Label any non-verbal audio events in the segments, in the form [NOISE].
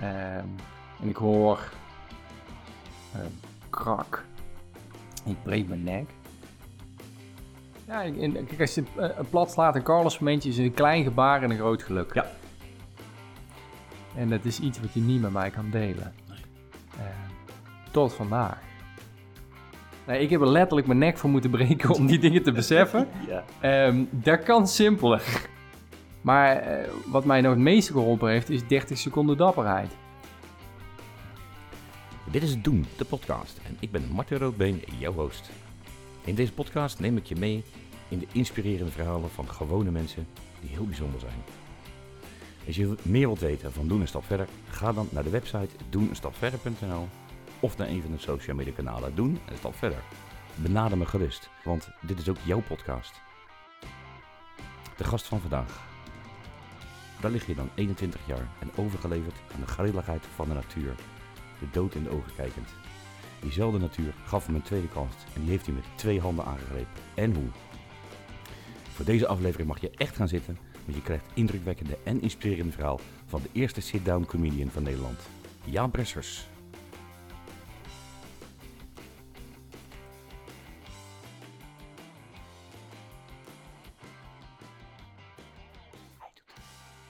Ehm, en ik hoor ehm, krak. Ik breek mijn nek. Ja, en, kijk, als je het eh, plat slaat, een Carlos momentje is een klein gebaar en een groot geluk. Ja. En dat is iets wat je niet met mij kan delen. Ehm, tot vandaag. Nee, ik heb er letterlijk mijn nek voor moeten breken om die dingen te beseffen. [LAUGHS] Ja. Dat kan simpeler. Maar eh, wat mij nog het meeste geholpen heeft, is 30 seconden dapperheid. Dit is Doen, de podcast. En ik ben Martin Roodbeen, jouw host. In deze podcast neem ik je mee in de inspirerende verhalen van gewone mensen die heel bijzonder zijn. Als je meer wilt weten van Doen een Stap Verder, ga dan naar de website doeneenstapverder.nl of naar een van de social media kanalen Doen een Stap Verder. Benader me gerust, want dit is ook jouw podcast. De gast van vandaag. Daar lig je dan 21 jaar en overgeleverd aan de grilligheid van de natuur de dood in de ogen kijkend. Diezelfde natuur gaf hem een tweede kans en die heeft hij met twee handen aangegrepen. En hoe? Voor deze aflevering mag je echt gaan zitten, want je krijgt indrukwekkende en inspirerende verhaal van de eerste sit-down comedian van Nederland, Jaan Bressers.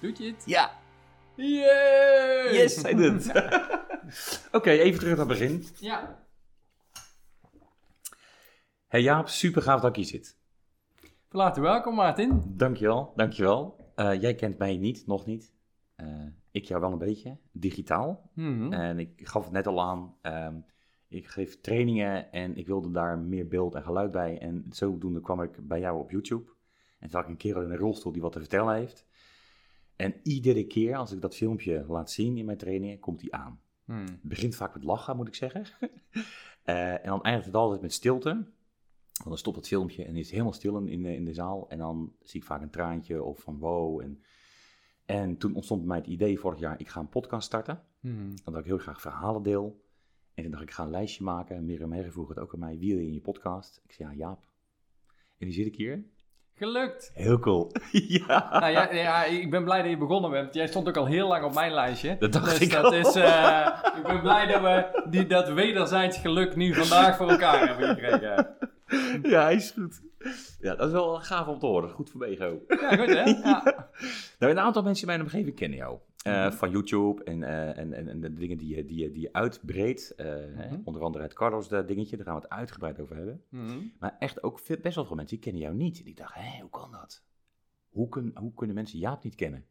Doet je het? Ja, Yay! yes, hij doet het. [LAUGHS] Oké, even terug naar het begin. Ja. Hey Jaap, super gaaf dat ik hier zit. Van harte welkom, Martin. Dankjewel, dankjewel. Eh jij kent mij niet, nog niet. Eh, ik jou wel een beetje, digitaal. Mhm. En ik gaf het net al aan, ehm, ik geef trainingen en ik wilde daar meer beeld en geluid bij. En zodoende kwam ik bij jou op YouTube. En toen zag ik een kerel in een rolstoel die wat te vertellen heeft. En iedere keer als ik dat filmpje laat zien in mijn trainingen, komt hij aan. Hmm. Het begint vaak met lachen, moet ik zeggen. [LAUGHS] Eh, en dan eindigt het altijd met stilte. Want dan stopt het filmpje en is het helemaal stil in, in, de, in de zaal. En dan zie ik vaak een traantje of van wow. En, en toen ontstond bij mij het idee vorig jaar, ik ga een podcast starten. Hmm. Omdat ik heel graag verhalen deel. En toen dacht ik, ik ga een lijstje maken. Mirjam Herre vroeg het ook aan mij, wie wil je in je podcast? Ik zei, ja, Jaap. En nu zit ik hier. Gelukt. Heel cool. [LAUGHS] ja. Nou ja, ja, ik ben blij dat je begonnen bent. Jij stond ook al heel lang op mijn lijstje. Dat dacht dus ik dat al. is, eh, Ik ben blij dat we die, dat wederzijds geluk nu vandaag voor elkaar hebben gekregen. ja, hij is goed. Ja, dat is wel gaaf om te horen. Goed voor Bego. Ja, goed hè? [LAUGHS] Ja. Nou, een aantal mensen in mijn omgeving kennen jou. Eh, Mhm. Van YouTube en, eh, en, en, en de dingen die je, die je, die je uitbreedt. Eh, hè, onder andere het Carlos dingetje, daar gaan we het uitgebreid over hebben. Mhm. Maar echt ook veel- best wel veel mensen die kennen jou niet. En ik dacht, hé, hoe kan dat? Hoe, kun, hoe kunnen mensen Jaap niet kennen?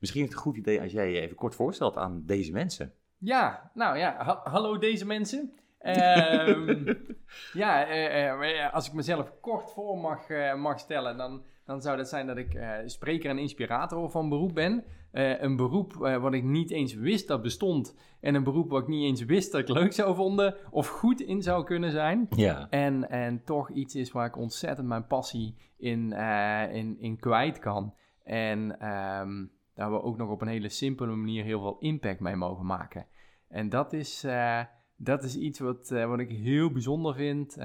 Misschien is het een goed idee als jij je even kort voorstelt aan deze mensen. Ja, nou ja, ha- hallo deze mensen. Ehm, [LAUGHS] ja, als ik mezelf kort voor mag, mag stellen, dan, dan zou dat zijn dat ik spreker en inspirator van beroep ben. Eh, een beroep eh, wat ik niet eens wist dat bestond. En een beroep wat ik niet eens wist dat ik leuk zou vonden of goed in zou kunnen zijn. Ja. En, en toch iets is waar ik ontzettend mijn passie in, eh, in, in kwijt kan. En ehm, daar we ook nog op een hele simpele manier heel veel impact mee mogen maken. En dat is, dat is iets wat, wat ik heel bijzonder vind.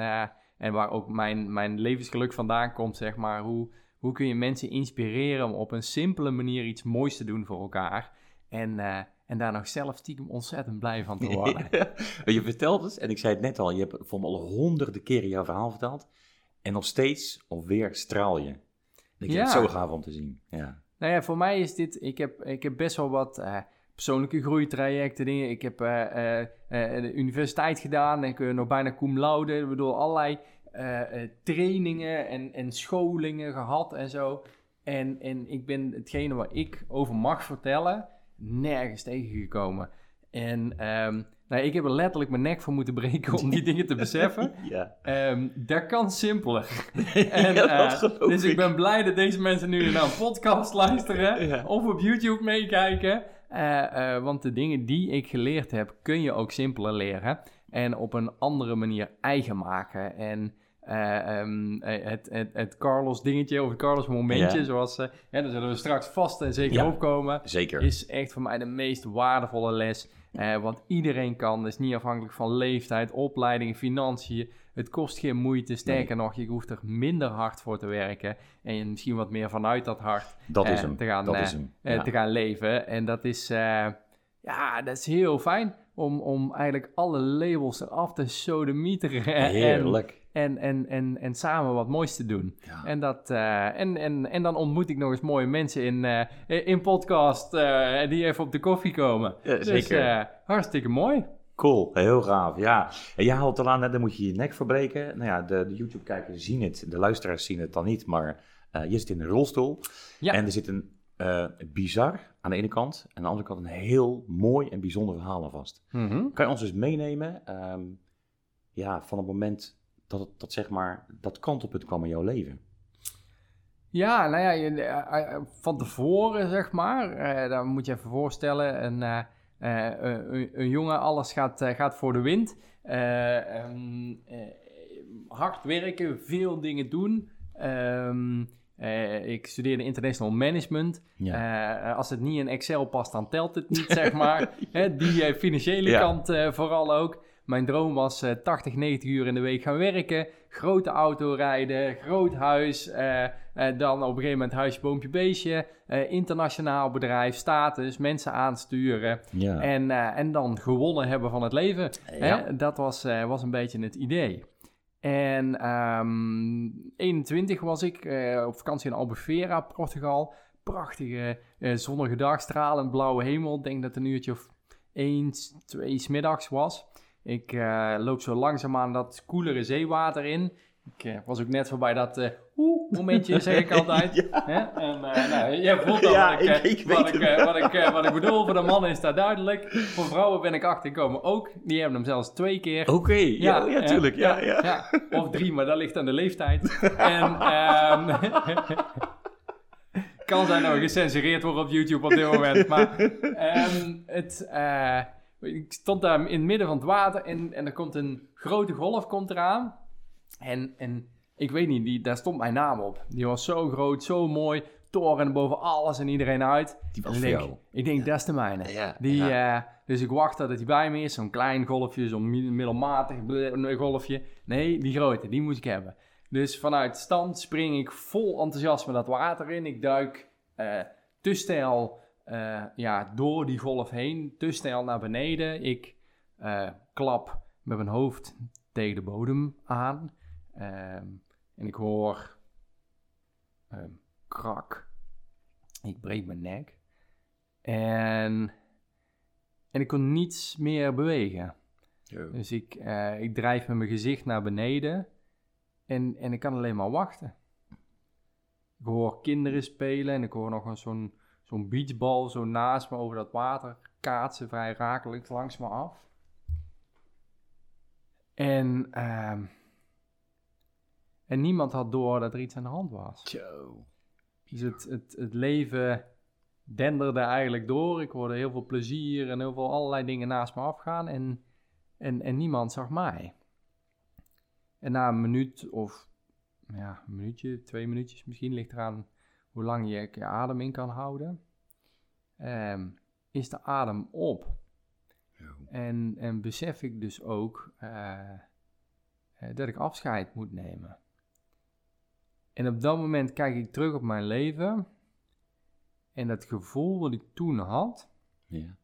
en waar ook mijn, mijn levensgeluk vandaan komt, zeg maar. Hoe, hoe kun je mensen inspireren om op een simpele manier iets moois te doen voor elkaar. En, eh, en daar nog zelf stiekem ontzettend blij van te worden. [LAUGHS] je vertelt het, en ik zei het net al, je hebt voor me al honderden keren jouw verhaal verteld. En nog steeds alweer straal je. Ik vind Ja. het zo gaaf om te zien. Ja. Nou ja, voor mij is dit. Ik heb, ik heb best wel wat eh, persoonlijke groeitrajecten, dingen. Ik heb eh, de universiteit gedaan. Ik ben nog bijna cum laude. Ik bedoel, allerlei eh, eh, trainingen en, en scholingen gehad en zo. En, en ik ben hetgene waar ik over mag vertellen, nergens tegengekomen. En ehm, nou, ik heb er letterlijk mijn nek voor moeten breken om die [LAUGHS] dingen te beseffen. ja. Ehm, dat kan simpeler. [LAUGHS] [LAUGHS] En, Ja, dat eh, dus ik ben blij dat deze mensen nu naar een podcast luisteren Ja. of op YouTube meekijken. Want de dingen die ik geleerd heb, kun je ook simpeler leren en op een andere manier eigen maken. En eh, ehm, eh, het, het, het Carlos dingetje of het Carlos momentje, Ja. zoals, eh, ja, daar zullen we straks vast en zeker Ja. opkomen Zeker. is echt voor mij de meest waardevolle les. Want iedereen kan, dus niet afhankelijk van leeftijd, opleiding, financiën. Het kost geen moeite. Sterker nog, je hoeft er minder hard voor te werken. En je misschien wat meer vanuit dat hart Dat is hem. te gaan, dat is hem. Ja. te gaan leven. En dat is, ja, dat is heel fijn om, om eigenlijk alle labels eraf te sodemieteren. En, Heerlijk. en, en, en, en samen wat moois te doen. Ja. En, dat, eh, en, en, en dan ontmoet ik nog eens mooie mensen in, eh, in podcast eh, die even op de koffie komen. Ja, Dus zeker. hartstikke mooi. Cool, heel gaaf, ja. En jij haalt al aan, dan moet je je nek verbreken. Nou ja, de, de YouTube-kijkers zien het, de luisteraars zien het dan niet, maar je zit in een rolstoel. Ja. En er zit een eh, bizar aan de ene kant en aan de andere kant een heel mooi en bijzonder verhaal aan vast. Mhm. Kan je ons dus meenemen ehm, ja, van het moment dat, dat, zeg maar, dat kantelpunt kwam in jouw leven? Ja, nou ja, je- eh, eh, van tevoren zeg maar, eh, dan moet je even voorstellen, een, een, een jongen, alles gaat, gaat voor de wind. Eh, ehm, eh, hard werken, veel dingen doen. Ehm, eh, ik studeerde international management. Als het niet in Excel past, dan telt het niet, [LAUGHS] zeg maar. Hè, die financiële Ja. kant vooral ook. Mijn droom was eh 80, 90 uur in de week gaan werken. Grote auto rijden, groot huis. eh, eh, dan op een gegeven moment huisje, boompje, beestje. eh, internationaal bedrijf, status, mensen aansturen. Ja. En, eh, en dan gewonnen hebben van het leven. Ja. Hè? Dat was, eh, was een beetje het idee. En ehm 21 was ik eh, op vakantie in Albufeira, Portugal. Prachtige eh, zonnige dag, stralend blauwe hemel. Ik denk dat het een uurtje of 1, 2 smiddags was. Ik eh, loop zo langzaamaan dat koelere zeewater in. Ik eh, was ook net voorbij dat eh oeh momentje, zeg ik [LAUGHS] altijd. Hè? En eh, nou, jij voelt al Ja, wat, ik, wat, ik, wat, ik, wat ik bedoel. Voor de mannen is dat duidelijk. Voor vrouwen ben ik achtergekomen ook. Die hebben hem zelfs twee keer. Oké, ja, ja, hè? tuurlijk. Ja, ja. Of drie, maar dat ligt aan de leeftijd. [LAUGHS] en ehm [LAUGHS] kan zijn dat we gecensureerd worden op YouTube op dit moment. Maar ehm, het, eh, ik stond daar in het midden van het water en, en er komt een grote golf komt eraan. En, en ik weet niet, die, daar stond mijn naam op. Die was zo groot, zo mooi. Toren boven alles en iedereen uit. Die was ik voor denk, jou. ik denk, dat is de mijne. Ja, Die, ja. eh, dus ik wacht dat hij bij me is. Zo'n klein golfje, zo'n mi- middelmatig golfje. Nee, die grote, die moet ik hebben. Dus vanuit stand spring ik vol enthousiasme dat water in. Ik duik eh, te stijl eh, ja, door die golf heen, te stijl naar beneden. Ik eh, klap met mijn hoofd tegen de bodem aan. Ehm, en ik hoor ehm, krak. Ik breek mijn nek. En, en ik kon niets meer bewegen. Yo. Dus ik, eh, ik drijf met mijn gezicht naar beneden. En, en ik kan alleen maar wachten. Ik hoor kinderen spelen en ik hoor nog een zo'n zo'n beachbal zo naast me over dat water kaatsen, vrij rakelijk langs me af. En, ehm, en niemand had door dat er iets aan de hand was. Dus het, het, het leven denderde eigenlijk door. Ik hoorde heel veel plezier en heel veel allerlei dingen naast me afgaan. En, en, en niemand zag mij. En na een minuut of ja, een minuutje, twee minuutjes misschien, ligt eraan hoe lang je je adem in kan houden. ehm, is de adem op. En, en besef ik dus ook eh, eh, dat ik afscheid moet nemen. En op dat moment kijk ik terug op mijn leven. En dat gevoel wat ik toen had, Ja.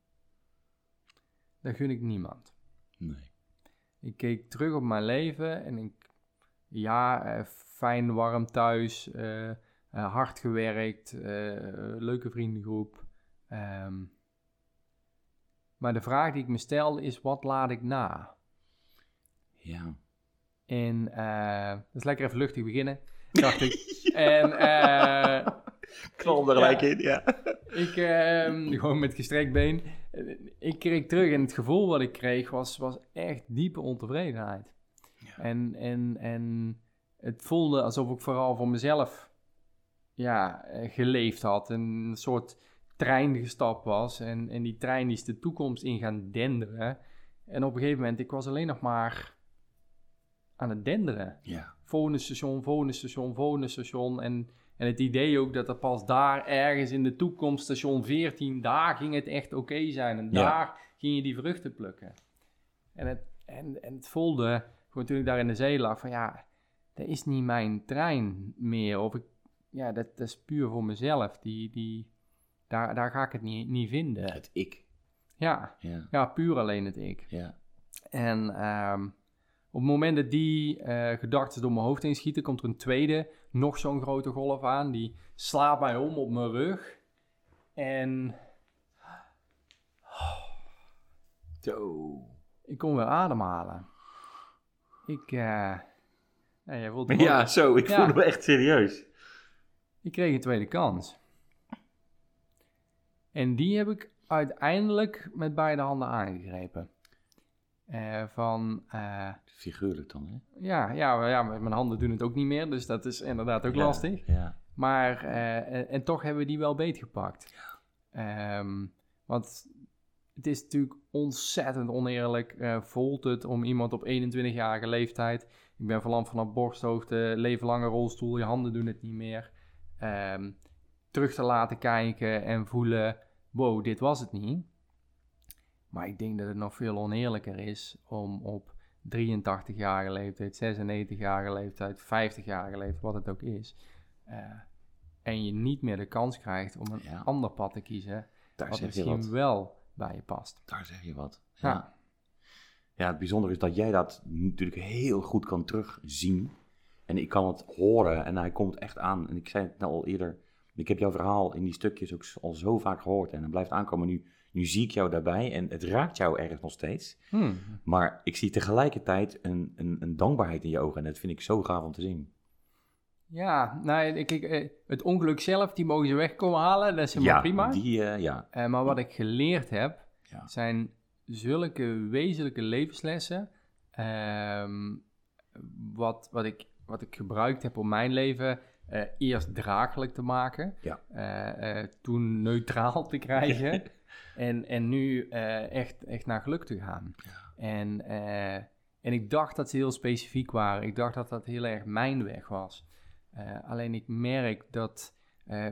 dat gun ik niemand. Nee. Ik keek terug op mijn leven en ik, ja, eh, fijn, warm thuis, eh, hard gewerkt, eh, leuke vriendengroep. Ehm, maar de vraag die ik me stel is, wat laat ik na? Ja. En eh dat is lekker even luchtig beginnen, [LAUGHS] dacht ik. En eh, Knal er gelijk in, ja. [LAUGHS] ik, ehm, gewoon met gestrekt been. Ik kreeg terug en het gevoel wat ik kreeg was, was echt diepe ontevredenheid. Ja. En, en, en het voelde alsof ik vooral voor mezelf ja, eh, geleefd had. Een soort trein gestapt was. En, en die trein is de toekomst in gaan denderen. En op een gegeven moment, ik was alleen nog maar aan het denderen Ja. volgende station, volgende station, volgende station. En, en het idee ook dat er pas daar ergens in de toekomst, station 14, daar ging het echt oké zijn. En Ja. daar ging je die vruchten plukken. En het, en, en het voelde, gewoon toen ik daar in de zee lag, van ja, dat is niet mijn trein meer. Of ik, ja, dat, dat is puur voor mezelf. Die, die, daar, daar ga ik het niet, niet vinden. Het ik. Ja, Ja, ja puur alleen het ik. ja. En ehm, op het moment dat die eh, gedachten door mijn hoofd heen schieten, komt er een tweede, nog zo'n grote golf aan. Die slaat mij om op mijn rug. En Zo. ik kon weer ademhalen. Ik, eh ja, jij voelt Ja, zo. Ik Ja. voel me echt serieus. Ik kreeg een tweede kans. En die heb ik uiteindelijk met beide handen aangegrepen. Eh, van, eh, Figuurlijk dan, hè? ja, ja, ja, mijn handen doen het ook niet meer, dus dat is inderdaad ook Ja, lastig. Ja. Maar, eh, en, en toch hebben we die wel beetgepakt. Ehm, want het is natuurlijk ontzettend oneerlijk. voelt het om iemand op 21-jarige leeftijd. Ik ben verlamd vanaf borsthoogte, leven lange rolstoel, je handen doen het niet meer. Ehm, terug te laten kijken en voelen: wow, dit was het niet. Maar ik denk dat het nog veel oneerlijker is om op 83-jarige leeftijd, 96-jarige leeftijd, 50-jarige leeftijd, wat het ook is. eh, en je niet meer de kans krijgt om een Ja. ander pad te kiezen, Daar wat misschien wat. wel bij je past. Daar zeg je wat. Ja. Ja. ja, het bijzondere is dat jij dat natuurlijk heel goed kan terugzien. En ik kan het horen en hij komt echt aan. En ik zei het nou al eerder, ik heb jouw verhaal in die stukjes ook al zo vaak gehoord. En het blijft aankomen. Nu, nu zie ik jou daarbij en het raakt jou ergens nog steeds. Hmm. Maar ik zie tegelijkertijd een, een, een dankbaarheid in je ogen. En dat vind ik zo gaaf om te zien. Ja, nou, ik, ik, eh, het ongeluk zelf, die mogen ze wegkomen halen, dat is helemaal prima. Die, eh, ja. Eh, maar wat ik geleerd heb, Ja. zijn zulke wezenlijke levenslessen. ehm, wat, wat, ik, wat ik gebruikt heb om mijn leven eh, eerst draaglijk te maken. Ja. eh, eh, toen neutraal te krijgen. [LAUGHS] en, en nu echt, echt naar geluk te gaan. En, en ik dacht dat ze heel specifiek waren. Ik dacht dat dat heel erg mijn weg was. Alleen ik merk dat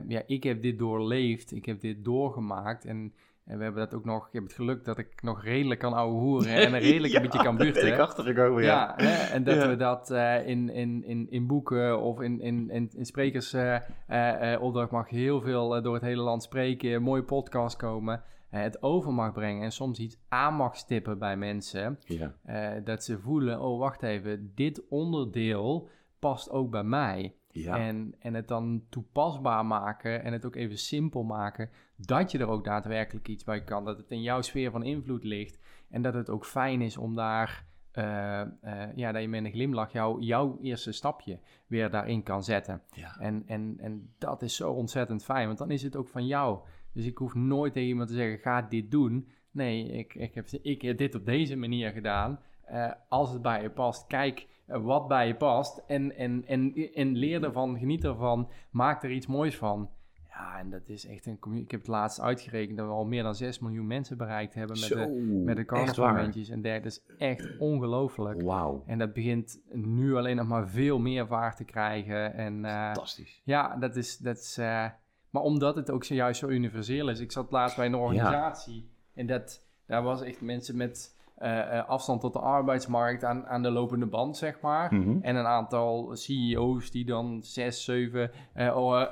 ja, ik heb dit doorleefd, ik heb dit doorgemaakt en, en we hebben dat ook nog, ik heb het geluk dat ik nog redelijk kan ouwe hoeren [LAUGHS] en een redelijk een beetje kan ben ik buurten. achtergekomen, ja. Ja, hè, en dat Ja. we dat eh, in, in, in, in boeken of in, in, in, in sprekersopdracht mag je heel veel eh, door het hele land spreken, een mooie podcast komen, eh, het over mag brengen en soms iets aan mag stippen bij mensen. Ja. eh, dat ze voelen, oh wacht even, dit onderdeel past ook bij mij. Ja. En, en het dan toepasbaar maken en het ook even simpel maken, dat je er ook daadwerkelijk iets bij kan. Dat het in jouw sfeer van invloed ligt en dat het ook fijn is om daar, eh, eh, ja, dat je met een glimlach jou, jouw eerste stapje weer daarin kan zetten. ja. En, en, en dat is zo ontzettend fijn, want dan is het ook van jou. Dus ik hoef nooit tegen iemand te zeggen, ga dit doen. Nee, ik, ik, heb, ik heb dit op deze manier gedaan. Eh, als het bij je past, kijk wat bij je past. En, en, en, en leer ervan, geniet ervan, maak er iets moois van. Ja, en dat is echt een Ik heb het laatst uitgerekend dat we al meer dan 6 miljoen mensen bereikt hebben met Zo, de, met de carnavalmomentjes. En dat is echt ongelooflijk. Wauw, En dat begint nu alleen nog maar veel meer vaart te krijgen. En eh, fantastisch. ja, dat is. Dat is eh, maar omdat het ook zojuist zo universeel is. Ik zat laatst bij een organisatie. En dat, daar was echt mensen met eh, eh, afstand tot de arbeidsmarkt aan, aan de lopende band, zeg maar. Mhm. En een aantal CEO's die dan zes, zeven eh, oh,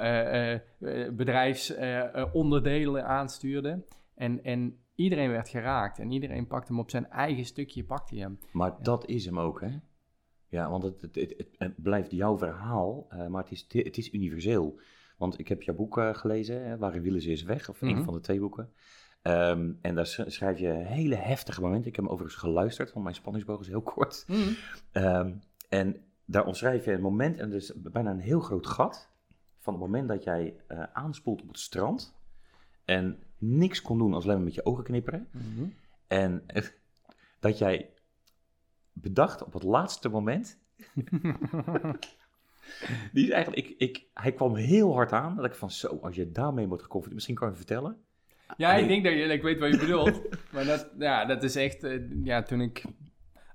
bedrijfsonderdelen aanstuurden. En, en iedereen werd geraakt. En iedereen pakte hem op zijn eigen stukje, pakte hem. Maar dat is hem ook, hè? Ja, want het, het, het, blijft jouw verhaal, maar het is, het is universeel. Want ik heb jouw boek gelezen, hè, Waarin willen ze is weg, of Mhm. een van de twee boeken. Ehm, en daar sch- schrijf je hele heftige momenten. Ik heb hem overigens geluisterd, want mijn spanningsboog is heel kort. Ehm, en daar omschrijf je een moment, en dus bijna een heel groot gat, van het moment dat jij eh, aanspoelt op het strand en niks kon doen als alleen maar met je ogen knipperen. Mhm. En [LAUGHS] dat jij bedacht op het laatste moment. [LAUGHS] Die is eigenlijk, ik, ik, hij kwam heel hard aan. Dat ik van zo, als je daarmee wordt geconfronteerd, misschien kan je vertellen. Ja, ik denk dat je, ik weet wat je bedoelt. [LAUGHS] maar dat, ja, dat is echt, eh, ja, toen ik,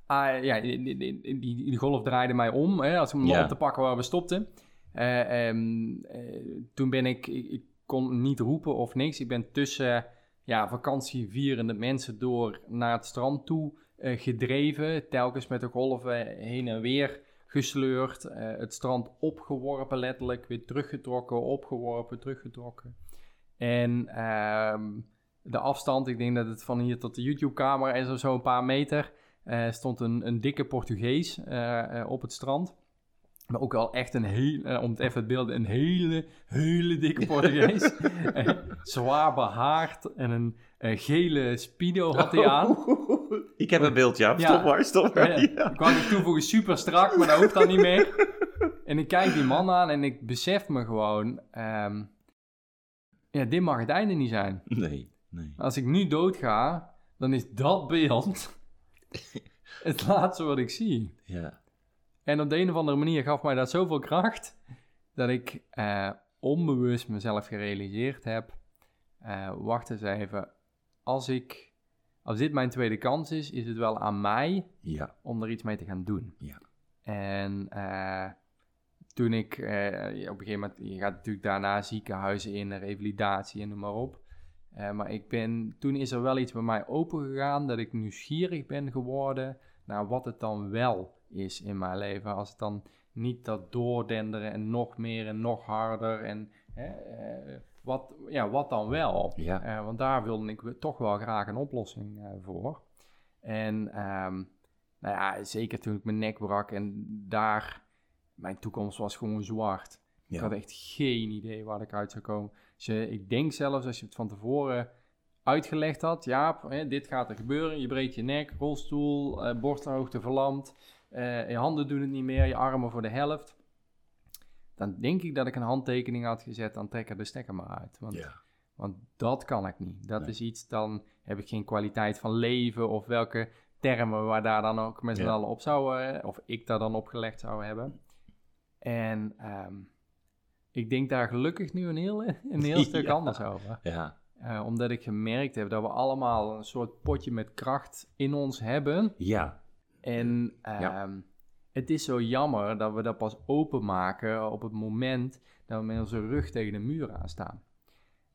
ah, ja, die, die, golf draaide mij om, hè, als om Ja. op te pakken waar we stopten. Eh, ehm, eh, toen ben ik, ik, ik kon niet roepen of niks. Ik ben tussen, ja, vakantievierende mensen door naar het strand toe gedreven. Telkens met de golven heen en weer gesleurd. het strand opgeworpen letterlijk, weer teruggetrokken, opgeworpen, teruggetrokken. En ehm, de afstand, ik denk dat het van hier tot de YouTube-camera is of zo een paar meter, eh, stond een, een dikke Portugees eh, eh, op het strand. Maar ook wel echt een heel, om het even te beelden, een hele, hele dikke Portugees. [LAUGHS] Zwaar behaard en een gele speedo had hij aan. [LAUGHS] Ik heb een beeld, ja. Ja. Stop maar, stop maar. Ja, Ja. Ik wou nog toevoegen, super strak, maar dat hoeft dan niet meer. En ik kijk die man aan en ik besef me gewoon... ehm, ja, dit mag het einde niet zijn. Nee, nee. Als ik nu doodga, dan is dat beeld [LAUGHS] het laatste wat ik zie. Ja. En op de een of andere manier gaf mij dat zoveel kracht... dat ik eh, onbewust mezelf gerealiseerd heb... eh, wacht eens even, als ik... Als dit mijn tweede kans is, is het wel aan mij Ja. om er iets mee te gaan doen. Ja. En eh, toen ik eh, op een gegeven moment, je gaat natuurlijk daarna ziekenhuizen in, revalidatie en noem maar op. Eh, maar ik ben, toen is er wel iets bij mij open gegaan dat ik nieuwsgierig ben geworden naar wat het dan wel is in mijn leven. Als het dan niet dat doordenderen en nog meer en nog harder en hè, eh, wat, ja, wat dan wel? Ja. Want daar wilde ik toch wel graag een oplossing voor. En ehm, nou ja, zeker toen ik mijn nek brak en daar, mijn toekomst was gewoon zwart. Ik had echt geen idee waar ik uit zou komen. Dus ik denk zelfs als je het van tevoren uitgelegd had, ja, hè, dit gaat er gebeuren, je breekt je nek, rolstoel, eh borsthoogte verlamd, eh, je handen doen het niet meer, je armen voor de helft. Dan denk ik dat ik een handtekening had gezet, dan trek er de stekker maar uit. Want Ja. want dat kan ik niet. Dat Nee. is iets, dan heb ik geen kwaliteit van leven of welke termen waar daar dan ook met z'n Ja. allen op zouden, of ik daar dan opgelegd zou hebben. En ehm, ik denk daar gelukkig nu een heel, [LAUGHS] een heel [LAUGHS] stuk Ja. anders over. Ja. Eh, omdat ik gemerkt heb dat we allemaal een soort potje met kracht in ons hebben. Ja. En Ja. ehm, het is zo jammer dat we dat pas openmaken op het moment dat we met onze rug tegen de muur aan staan.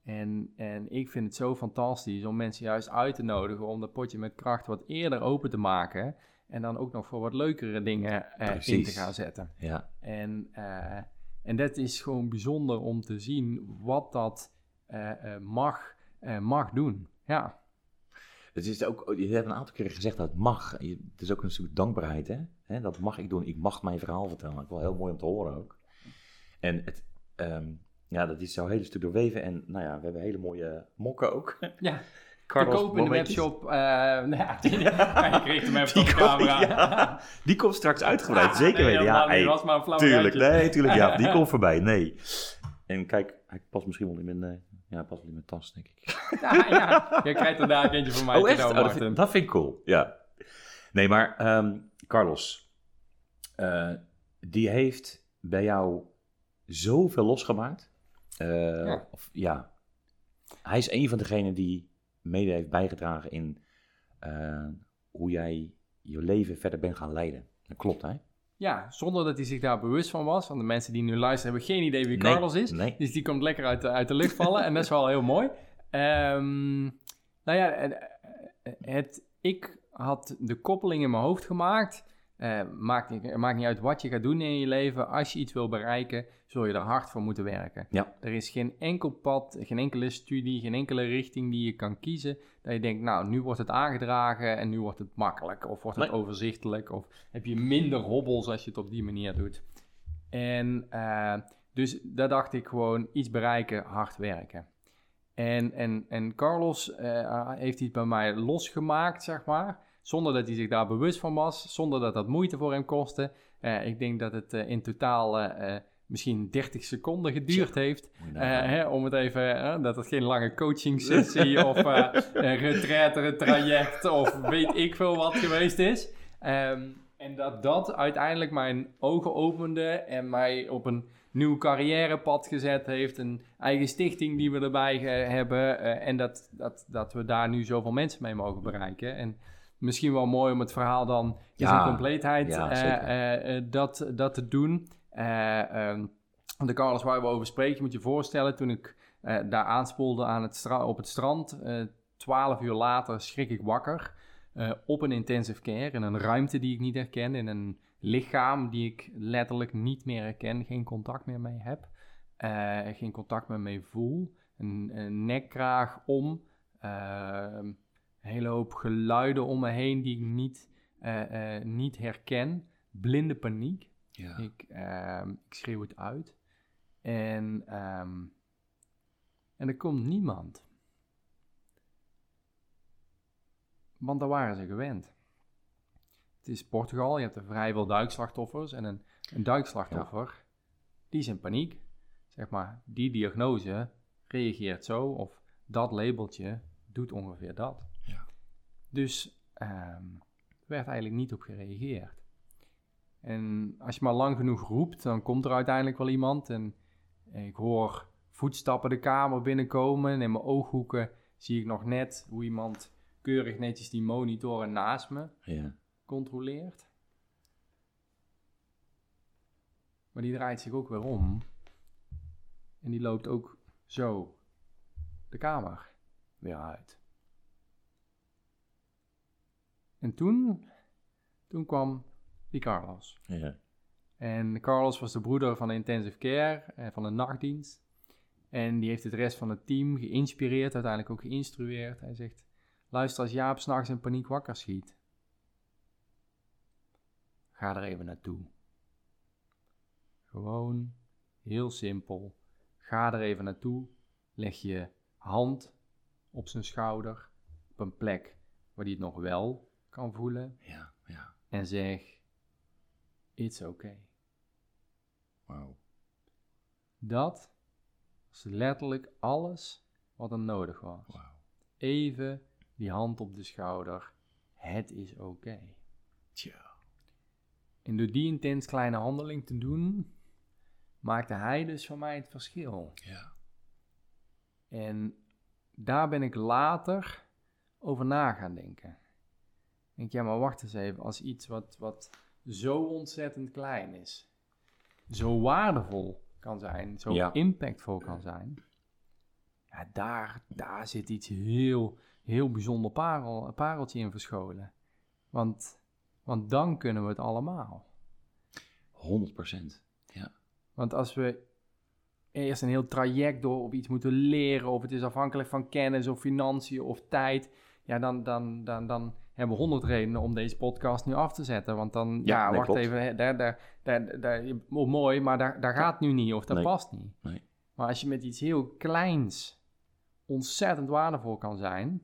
En, en ik vind het zo fantastisch om mensen juist uit te nodigen om dat potje met kracht wat eerder open te maken. En dan ook nog voor wat leukere dingen eh, in te gaan zetten. Ja. En, eh, en dat is gewoon bijzonder om te zien wat dat eh, mag, mag doen. Ja, Het is ook, je hebt een aantal keren gezegd dat het mag. Je- Het is ook een soort dankbaarheid, hè? Hè, Dat mag ik doen. Ik mag mijn verhaal vertellen. Dat is wel heel mooi om te horen ook. En het, ehm, ja, dat is jouw hele stuk doorweven. En nou ja, we hebben hele mooie mokken ook. ja. [LAUGHS] Carlos, te koop in de webshop. nou [LAUGHS] ja, die, [LAUGHS] ik kreeg hem even op de camera. ja, die komt straks uitgebreid, [LAUGHS] Ah, zeker nee, weten. Ja, hey, was maar een tuurlijk. Nee, tuurlijk, ja. Die komt voorbij, nee. En kijk, hij past misschien wel in mijn, eh, ja, past wel in mijn tas, denk ik. Ja, ja, je krijgt er daar eentje van mij. Oh, echt? Oh, dat, vind, dat vind ik cool, ja. Nee, maar ehm, Carlos, eh, die heeft bij jou zoveel losgemaakt. Ja. Of, ja. Hij is een van degenen die mede heeft bijgedragen in eh, hoe jij je leven verder bent gaan leiden. Dat klopt, hè? Ja, zonder dat hij zich daar bewust van was. Want de mensen die nu luisteren hebben geen idee wie Nee, Carlos is. Nee. Dus die komt lekker uit de, uit de lucht vallen. en dat is wel heel mooi. Ehm, nou ja, eh, eh, het, ik had de koppeling in mijn hoofd gemaakt. Eh, maakt, niet- maakt niet uit wat je gaat doen in je leven. Als je iets wil bereiken, zul je er hard voor moeten werken. Ja. Er is geen enkel pad, geen enkele studie, geen enkele richting die je kan kiezen. Dat je denkt, nou, nu wordt het aangedragen en nu wordt het makkelijk. Of wordt het Nee. overzichtelijk. Of heb je minder hobbels als je het op die manier doet. En eh, dus daar dacht ik gewoon, iets bereiken, hard werken. En, en, en Carlos eh, heeft iets bij mij losgemaakt, zeg maar. Zonder dat hij zich daar bewust van was. Zonder dat dat moeite voor hem kostte. Eh, ik denk dat het eh, in totaal eh, misschien 30 seconden geduurd heeft. Hè, om het even, dat het geen lange coaching sessie [LAUGHS] of een retraite traject of weet ik veel wat geweest is. Ehm, en dat dat uiteindelijk mijn ogen opende en mij op een nieuw carrièrepad gezet heeft. Een eigen stichting die we erbij hebben. en dat, dat, dat we daar nu zoveel mensen mee mogen bereiken. En misschien wel mooi om het verhaal dan in Ja, zijn compleetheid ja, eh, eh, eh, dat, dat te doen. Ehm, de Carlos waar we over spreken, je moet je voorstellen, toen ik daar aanspoelde aan het op het strand, twaalf uur later schrik ik wakker. op een intensive care, in een ruimte die ik niet herken, in een lichaam die ik letterlijk niet meer herken, geen contact meer mee heb, eh, geen contact meer mee voel, een, een nekkraag om, Ehm, een hele hoop geluiden om me heen die ik niet, eh, eh, niet herken. Blinde paniek. Ja. Ik, ehm, ik schreeuw het uit. En, ehm, en er komt niemand. Want daar waren ze gewend. Het is Portugal, je hebt er vrij veel duikslachtoffers. En een, een duikslachtoffer, die is in paniek. Zeg maar, die diagnose reageert zo, of dat labeltje doet ongeveer dat. Dus ehm werd eigenlijk niet op gereageerd. En als je maar lang genoeg roept, dan komt er uiteindelijk wel iemand. En ik hoor voetstappen de kamer binnenkomen. En in mijn ooghoeken zie ik nog net hoe iemand keurig netjes die monitoren naast me Ja. controleert. Maar die draait zich ook weer om. En die loopt ook zo de kamer weer uit. En toen, toen kwam die Carlos. Ja. En Carlos was de broeder van de intensive care, eh, van de nachtdienst. En die heeft het rest van het team geïnspireerd, uiteindelijk ook geïnstrueerd. Hij zegt, luister als Jaap s'nachts in paniek wakker schiet. Ga er even naartoe. Gewoon, heel simpel. Ga er even naartoe. Leg je hand op zijn schouder, op een plek waar hij het nog wel kan voelen. Ja. Ja. En zeg, it's okay. Wauw. Dat was letterlijk alles wat er nodig was. Even die hand op de schouder. Het is oké. Tja. En door die intens kleine handeling te doen, maakte hij dus voor mij het verschil. Ja. En daar ben ik later over na gaan denken. Ik denk, ja, maar wacht eens even. Als iets wat, wat zo ontzettend klein is, zo waardevol kan zijn, zo Ja. impactvol kan zijn, ja, daar, daar zit iets heel, heel bijzonder parel, pareltje in verscholen. Want, want dan kunnen we het allemaal. 100 procent. Ja. Want als we eerst een heel traject door of iets moeten leren, of het is afhankelijk van kennis of financiën of tijd, ja, dan, dan, dan, dan hebben honderd redenen om deze podcast nu af te zetten. Want dan, ja, wacht klopt. even, hè, daar, daar, daar, daar, oh, mooi, maar daar, daar gaat nu niet of dat Nee. past niet. Nee. Maar als je met iets heel kleins ontzettend waardevol kan zijn,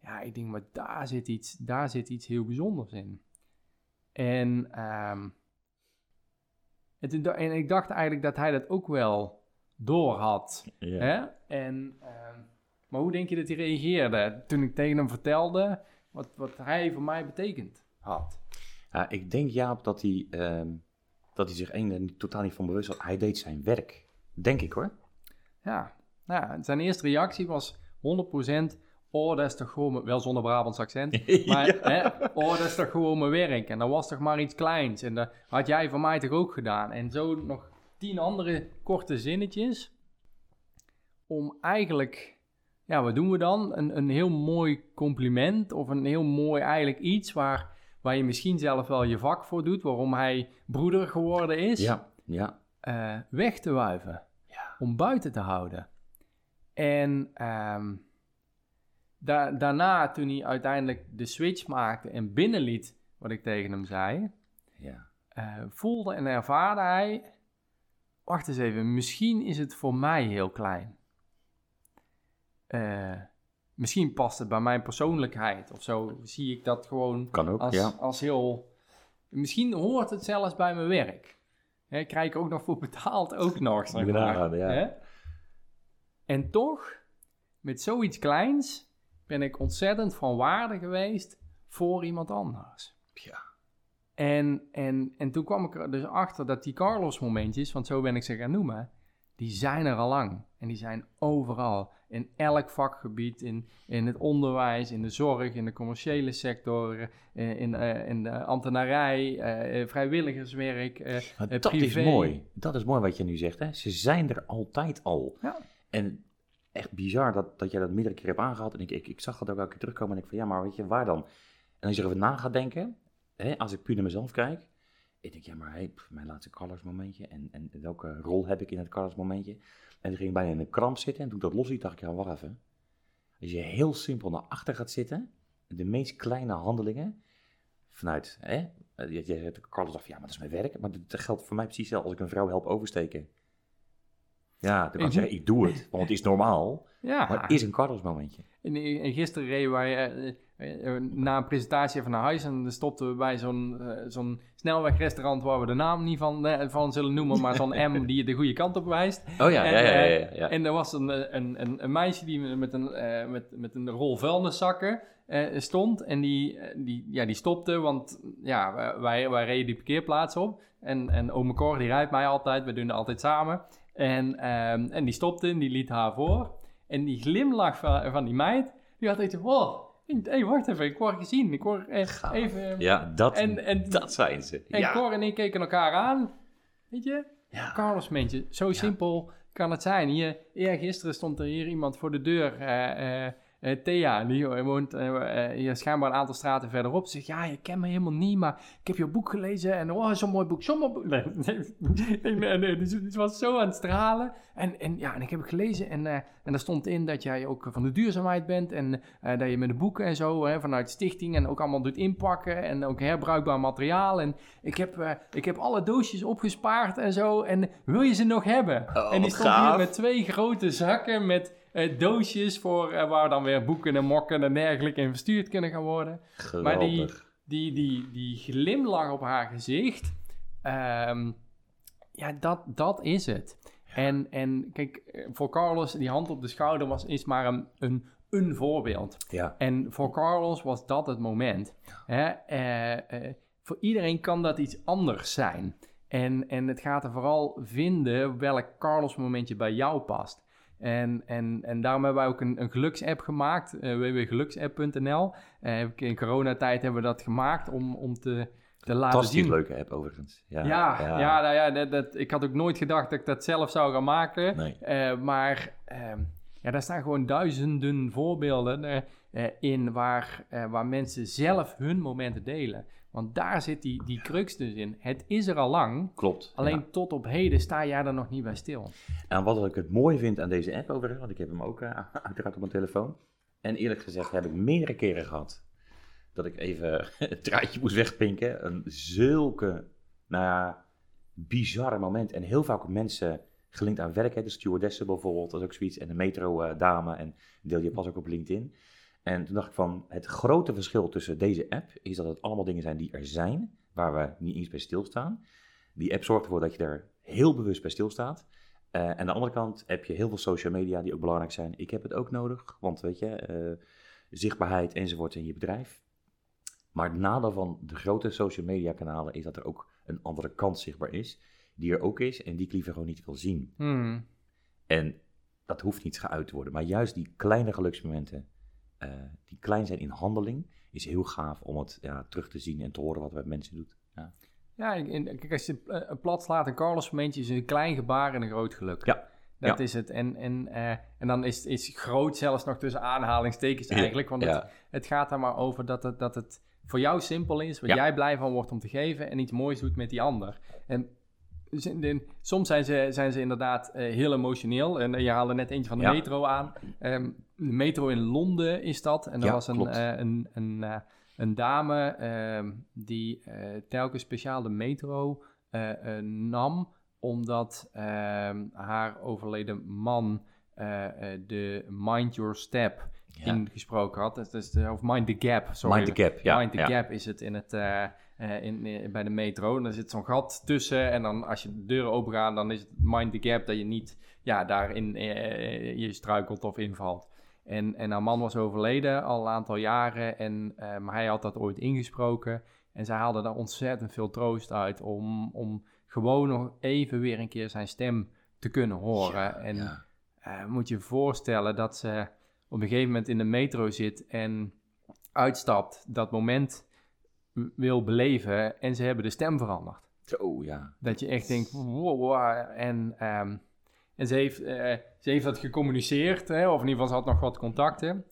ja, ik denk, maar daar zit iets, daar zit iets heel bijzonders in. En, ehm, da- en ik dacht eigenlijk dat hij dat ook wel door had. Ja. Hè? En, ehm, maar hoe denk je dat hij reageerde toen ik tegen hem vertelde wat, wat hij voor mij betekend had? Ja, ik denk Jaap dat hij, ehm, dat hij zich één niet- totaal niet van bewust was. Hij deed zijn werk. Denk ik hoor. Ja, nou, ja, zijn eerste reactie was 100% oh, dat is toch gewoon, mijn- wel zonder Brabants accent, [LAUGHS] maar hè, oh, dat is toch gewoon mijn werk. En dat was toch maar iets kleins. En dat had jij van mij toch ook gedaan. En zo nog tien andere korte zinnetjes. Om eigenlijk, ja, wat doen we dan? Een, een heel mooi compliment of een heel mooi eigenlijk iets waar, waar je misschien zelf wel je vak voor doet. Waarom hij broeder geworden is. Ja, ja. eh, weg te wuiven. Ja. Om buiten te houden. En ehm, da- daarna, toen hij uiteindelijk de switch maakte en binnenliet wat ik tegen hem zei, ja. eh, voelde en ervaarde hij, wacht eens even, misschien is het voor mij heel klein. Eh, misschien past het bij mijn persoonlijkheid of zo, zie ik dat gewoon Kan ook, als, ja. als heel... Misschien hoort het zelfs bij mijn werk. Hè, krijg ik ook nog voor betaald, ook nog, zeg maar. ja. Hè? En toch, met zoiets kleins, ben ik ontzettend van waarde geweest voor iemand anders. Ja. En, en, en toen kwam ik er dus achter dat die Carlos-momentjes, want zo ben ik ze gaan noemen, die zijn er al lang. En die zijn overal. In elk vakgebied, in, in het onderwijs, in de zorg, in de commerciële sector, eh, in, eh, in de ambtenarij, eh, vrijwilligerswerk, eh, dat privé. is mooi. Dat is mooi wat je nu zegt. Hè? Ze zijn er altijd al. Ja. En echt bizar dat, dat jij dat meerdere keer hebt aangehaald. En ik, ik, ik zag dat ook elke keer terugkomen. En ik van, ja, maar weet je, waar dan? En als je erover na gaat denken, hè, als ik puur naar mezelf kijk. Ik denk, ja, maar hey, pff, mijn laatste Carlos momentje. En, en welke rol heb ik in het Carlos momentje? En toen ging ik bijna in een kramp zitten. En toen ik dat los liet, dacht ik, ja, wacht even. als je heel simpel naar achter gaat zitten, de meest kleine handelingen, vanuit, hè, je, je, Carlos dacht, ja, maar dat is mijn werk. Maar dat geldt voor mij precies zelf als ik een vrouw help oversteken. Ja, dan kan ik zeggen, ik doe het, want het is normaal. [LAUGHS] Ja. Maar het is een Carlos momentje. En, en gisteren reden wij eh, na een presentatie even naar huis en dan stopten we bij zo'n eh, zo'n snelwegrestaurant waar we de naam niet van, eh, van zullen noemen, maar zo'n M die je de goede kant op wijst. [LAUGHS] Oh ja, En, ja, ja, ja. eh. En er was een, eh, een, een, een meisje die met een, eh, met, met een rol vuilniszakken eh, stond. En die, eh, die, ja, die stopte, want ja, wij, wij reden die parkeerplaats op. En, en ome Cor, die rijdt mij altijd, we doen het altijd samen. En, ehm, en die stopte en die liet haar voor. En die glimlach van, van die meid, die had wow, hé, hey, wacht even, ik word gezien. Ik word even... ja, dat, En, en, dat zijn ze. en ja. Cor en ik keken elkaar aan. Weet je? ja. Carlos Mentje, zo simpel kan het zijn. Hier, eergisteren stond er hier iemand voor de deur. eh, eh, eh, Thea, die woont eh, eh, hier schijnbaar een aantal straten verderop. Ze zegt, ja, je kent me helemaal niet, maar ik heb je boek gelezen. En oh, zo'n mooi boek, zo'n mooi boek. Nee, nee, nee, nee, het was zo aan het stralen. En, en ja, en ik heb het gelezen en, eh, en daar stond in dat jij ook van de duurzaamheid bent. En eh, dat je met de boeken en zo hè, vanuit stichting en ook allemaal doet inpakken. En ook herbruikbaar materiaal. En ik heb, eh, ik heb alle doosjes opgespaard en zo. En wil je ze nog hebben? Oh, en die stond gaaf. hier met twee grote zakken met eh, doosjes voor eh, waar dan weer boeken en mokken en dergelijke in verstuurd kunnen gaan worden. Maar die, die, die, die glimlach op haar gezicht, ehm, ja, dat, dat is het. En, en kijk, eh, voor Carlos, die hand op de schouder was, is maar een, een, een voorbeeld. Ja, En voor Carlos was dat het moment. Hè? Eh, voor iedereen kan dat iets anders zijn. En, en het gaat er vooral vinden welk Carlos momentje bij jou past. En, en, en daarom hebben wij ook een, een geluksapp gemaakt, uh, www.geluksapp.nl. Eh, in coronatijd hebben we dat gemaakt om, om te, te laten zien. leuke app overigens. Ja, Ja, ja. nou ja dat, dat- ik had ook nooit gedacht dat ik dat zelf zou gaan maken. Nee. Eh, maar ehm, ja, daar staan gewoon duizenden voorbeelden eh, eh, in waar, eh, waar mensen zelf hun momenten delen. Want daar zit die, die crux dus in. Het is er al lang, Klopt. alleen ja. tot op heden sta jij er nog niet bij stil. En wat ik het mooi vind aan deze app overigens, want ik heb hem ook eh, [LAUGHS] uiteraard op mijn telefoon. En eerlijk gezegd heb ik meerdere keren gehad dat ik even [LAUGHS] het draadje moest wegpinken. Een zulke, nou ja, bizarre moment. En heel vaak mensen gelinkt aan werk. Hè. De stewardessen bijvoorbeeld, dat is ook zoiets. En de metro-dame. en deel je pas ook op LinkedIn. En toen dacht ik van, het grote verschil tussen deze app is dat het allemaal dingen zijn die er zijn, waar we niet eens bij stilstaan. Die app zorgt ervoor dat je er heel bewust bij stilstaat. Eh, en aan de andere kant heb je heel veel social media die ook belangrijk zijn. Ik heb het ook nodig, want weet je, eh, zichtbaarheid enzovoort in je bedrijf. Maar het nadeel van de grote social media kanalen is dat er ook een andere kant zichtbaar is, die er ook is en die ik liever gewoon niet wil zien. Hmm. En dat hoeft niet geuit te worden, maar juist die kleine geluksmomenten, eh, die klein zijn in handeling, is heel gaaf om het ja, terug te zien en te horen wat we met mensen doen. Ja. Ja, en- kijk, als je het eh, plat slaat, een Carlos momentje is een klein gebaar en een groot geluk. Ja. Dat Ja. is het. En, en, eh, en dan is, is groot zelfs nog tussen aanhalingstekens eigenlijk. Want het, het gaat er maar over dat het, dat het voor jou simpel is, Ja. jij blij van wordt om te geven en iets moois doet met die ander. En soms zijn ze, zijn ze inderdaad eh, heel emotioneel. En eh, je haalde net eentje van de Ja. metro aan. Ehm, de metro in Londen is dat. En er Ja, was een, eh, een, een, een dame ehm, die telkens speciaal de metro nam, omdat ehm, haar overleden man de Mind Your Step Ja. ingesproken had. Dat is de, of Mind the Gap, sorry. Mind the gap, ja. Mind the. Gap is het in het, eh, eh, in, in- bij de metro. En er zit zo'n gat tussen. En dan als je de deuren open gaan, dan is het Mind the Gap dat je niet ja, daarin eh, je struikelt of invalt. En, en haar man was overleden al een aantal jaren. En, eh, maar hij had dat ooit ingesproken. En zij haalde daar ontzettend veel troost uit om, om gewoon nog even weer een keer zijn stem te kunnen horen. Ja, en ja. eh, moet je je voorstellen dat ze op een gegeven moment in de metro zit en uitstapt, dat moment wil beleven en ze hebben de stem veranderd. Zo, ja. Dat je echt denkt, wow, wow. En, ehm, en ze, heeft, eh, ze heeft dat gecommuniceerd, hè, of in ieder geval ze had nog wat contacten.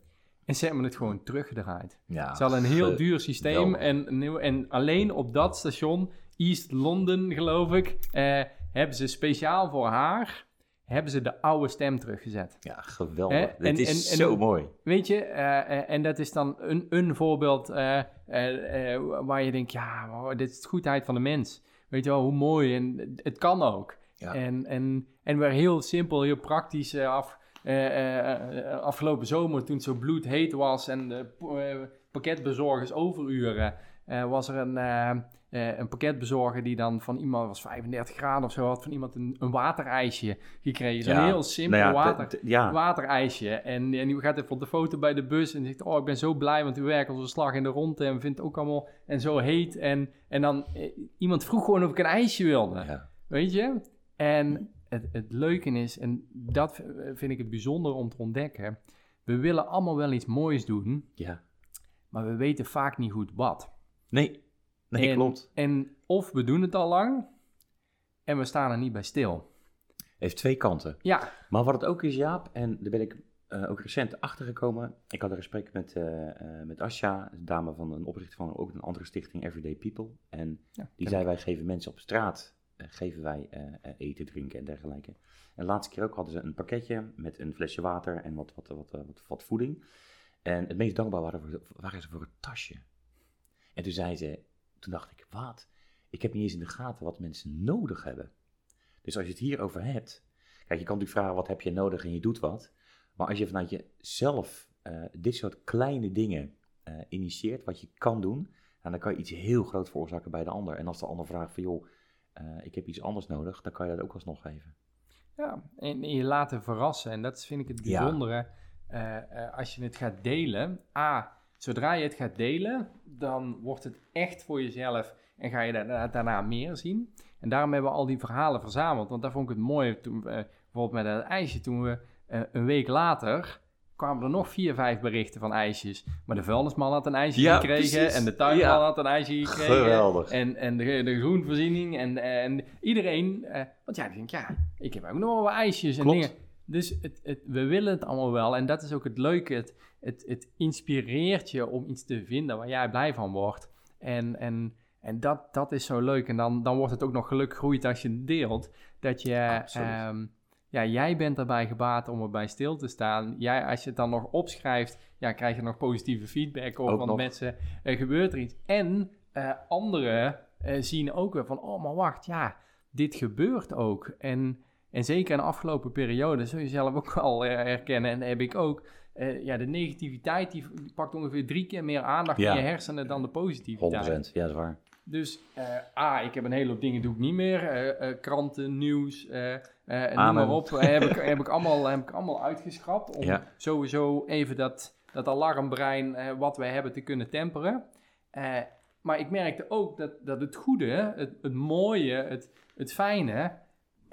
En ze hebben het gewoon teruggedraaid. ja. Ze hadden een heel duur systeem en, en alleen op dat station, East London geloof ik, eh, hebben ze speciaal voor haar hebben ze de oude stem teruggezet. Ja, geweldig. Hè? Dit En- is en- en- zo mooi. Weet je, eh, eh, en dat is dan een, een voorbeeld eh, eh, eh, waar je denkt, ja, wow, dit is de goedheid van de mens. Weet je wel, hoe mooi en het kan ook. Ja. En, en, en weer heel simpel, heel praktisch eh, af, eh, eh, eh, afgelopen zomer toen het zo bloedheet was en de eh, pakketbezorgers overuren, eh, was er een, eh, een pakketbezorger die dan van iemand, was 35 graden of zo, had van iemand een, een waterijsje gekregen. Zo'n Ja, heel simpel Nou ja, water ja. waterijsje. En, en die gaat even op de foto bij de bus en zegt: Oh, ik ben zo blij, want u werkt als een slag in de ronde en vindt het ook allemaal en zo heet. En, en dan eh, iemand vroeg gewoon of ik een ijsje wilde. Weet je? En het, het leuke is, en dat vind ik het bijzonder om te ontdekken. We willen allemaal wel iets moois doen, ja. maar we weten vaak niet goed wat. Nee, nee en, klopt. En of we doen het al lang en we staan er niet bij stil. Heeft twee kanten. Ja, Maar wat het ook is, Jaap, en daar ben ik eh, ook recent achtergekomen. Ik had een gesprek met, eh, met Asja, een dame van een oprichter van ook een andere stichting, Everyday People. En Ja, die zei, wij geven mensen op straat, geven wij eten, drinken en dergelijke. En de laatste keer ook hadden ze een pakketje met een flesje water en wat, wat, wat, wat, wat voeding. En het meest dankbaar waren, voor, waren ze voor het tasje. En toen zei ze, toen dacht ik, wat? Ik heb niet eens in de gaten wat mensen nodig hebben. Dus als je het hierover hebt, kijk, je kan natuurlijk vragen, wat heb je nodig en je doet wat. Maar als je vanuit jezelf eh dit soort kleine dingen eh, initieert, wat je kan doen, nou, dan kan je iets heel groot veroorzaken bij de ander. En als de ander vraagt van, joh, eh, ik heb iets anders nodig, dan kan je dat ook alsnog geven. Ja, en je laten verrassen. En dat vind ik het bijzondere. als je het gaat delen. A, zodra je het gaat delen, dan wordt het echt voor jezelf. En ga je daarna, daarna meer zien. En daarom hebben we al die verhalen verzameld. Want daar vond ik het mooi. Toen, we, eh, bijvoorbeeld met het ijsje. Toen we eh, een week later kwamen er nog vier, vijf berichten van ijsjes. Maar de vuilnisman had een ijsje Ja, gekregen. precies. En de tuinman Ja. had een ijsje gekregen. Geweldig. En, en de, de groenvoorziening. En, en iedereen. eh, want ja, ik denk, ja, ik heb ook nog wel wat ijsjes en Klopt. dingen. Dus het, het, we willen het allemaal wel. En dat is ook het leuke. Het, het, het inspireert je om iets te vinden waar jij blij van wordt. En, en, en dat, dat is zo leuk. En dan, dan wordt het ook nog geluk groeit als je deelt. Dat je, ehm, ja, jij bent erbij gebaat om erbij stil te staan. Jij, als je het dan nog opschrijft, ja, krijg je nog positieve feedback over. Ook Want nog. mensen, er gebeurt er iets. En eh, anderen eh, zien ook weer van, oh, maar wacht, ja, dit gebeurt ook. En, en zeker in de afgelopen periode, zul je zelf ook [LAUGHS] wel eh, herkennen, en dat heb ik ook. eh, ja, de negativiteit die pakt ongeveer drie keer meer aandacht Ja. in je hersenen dan de 100%, positiviteit. ja, dat is waar. Dus eh, A, ik heb een hele hoop dingen doe ik niet meer. Eh, kranten, nieuws, noem maar op. Heb, ik, heb, ik allemaal, heb ik allemaal uitgeschrapt. Om Ja. sowieso even dat, dat alarmbrein wat wij hebben te kunnen temperen. Maar ik merkte ook dat, dat het goede, het, het mooie, het, het fijne,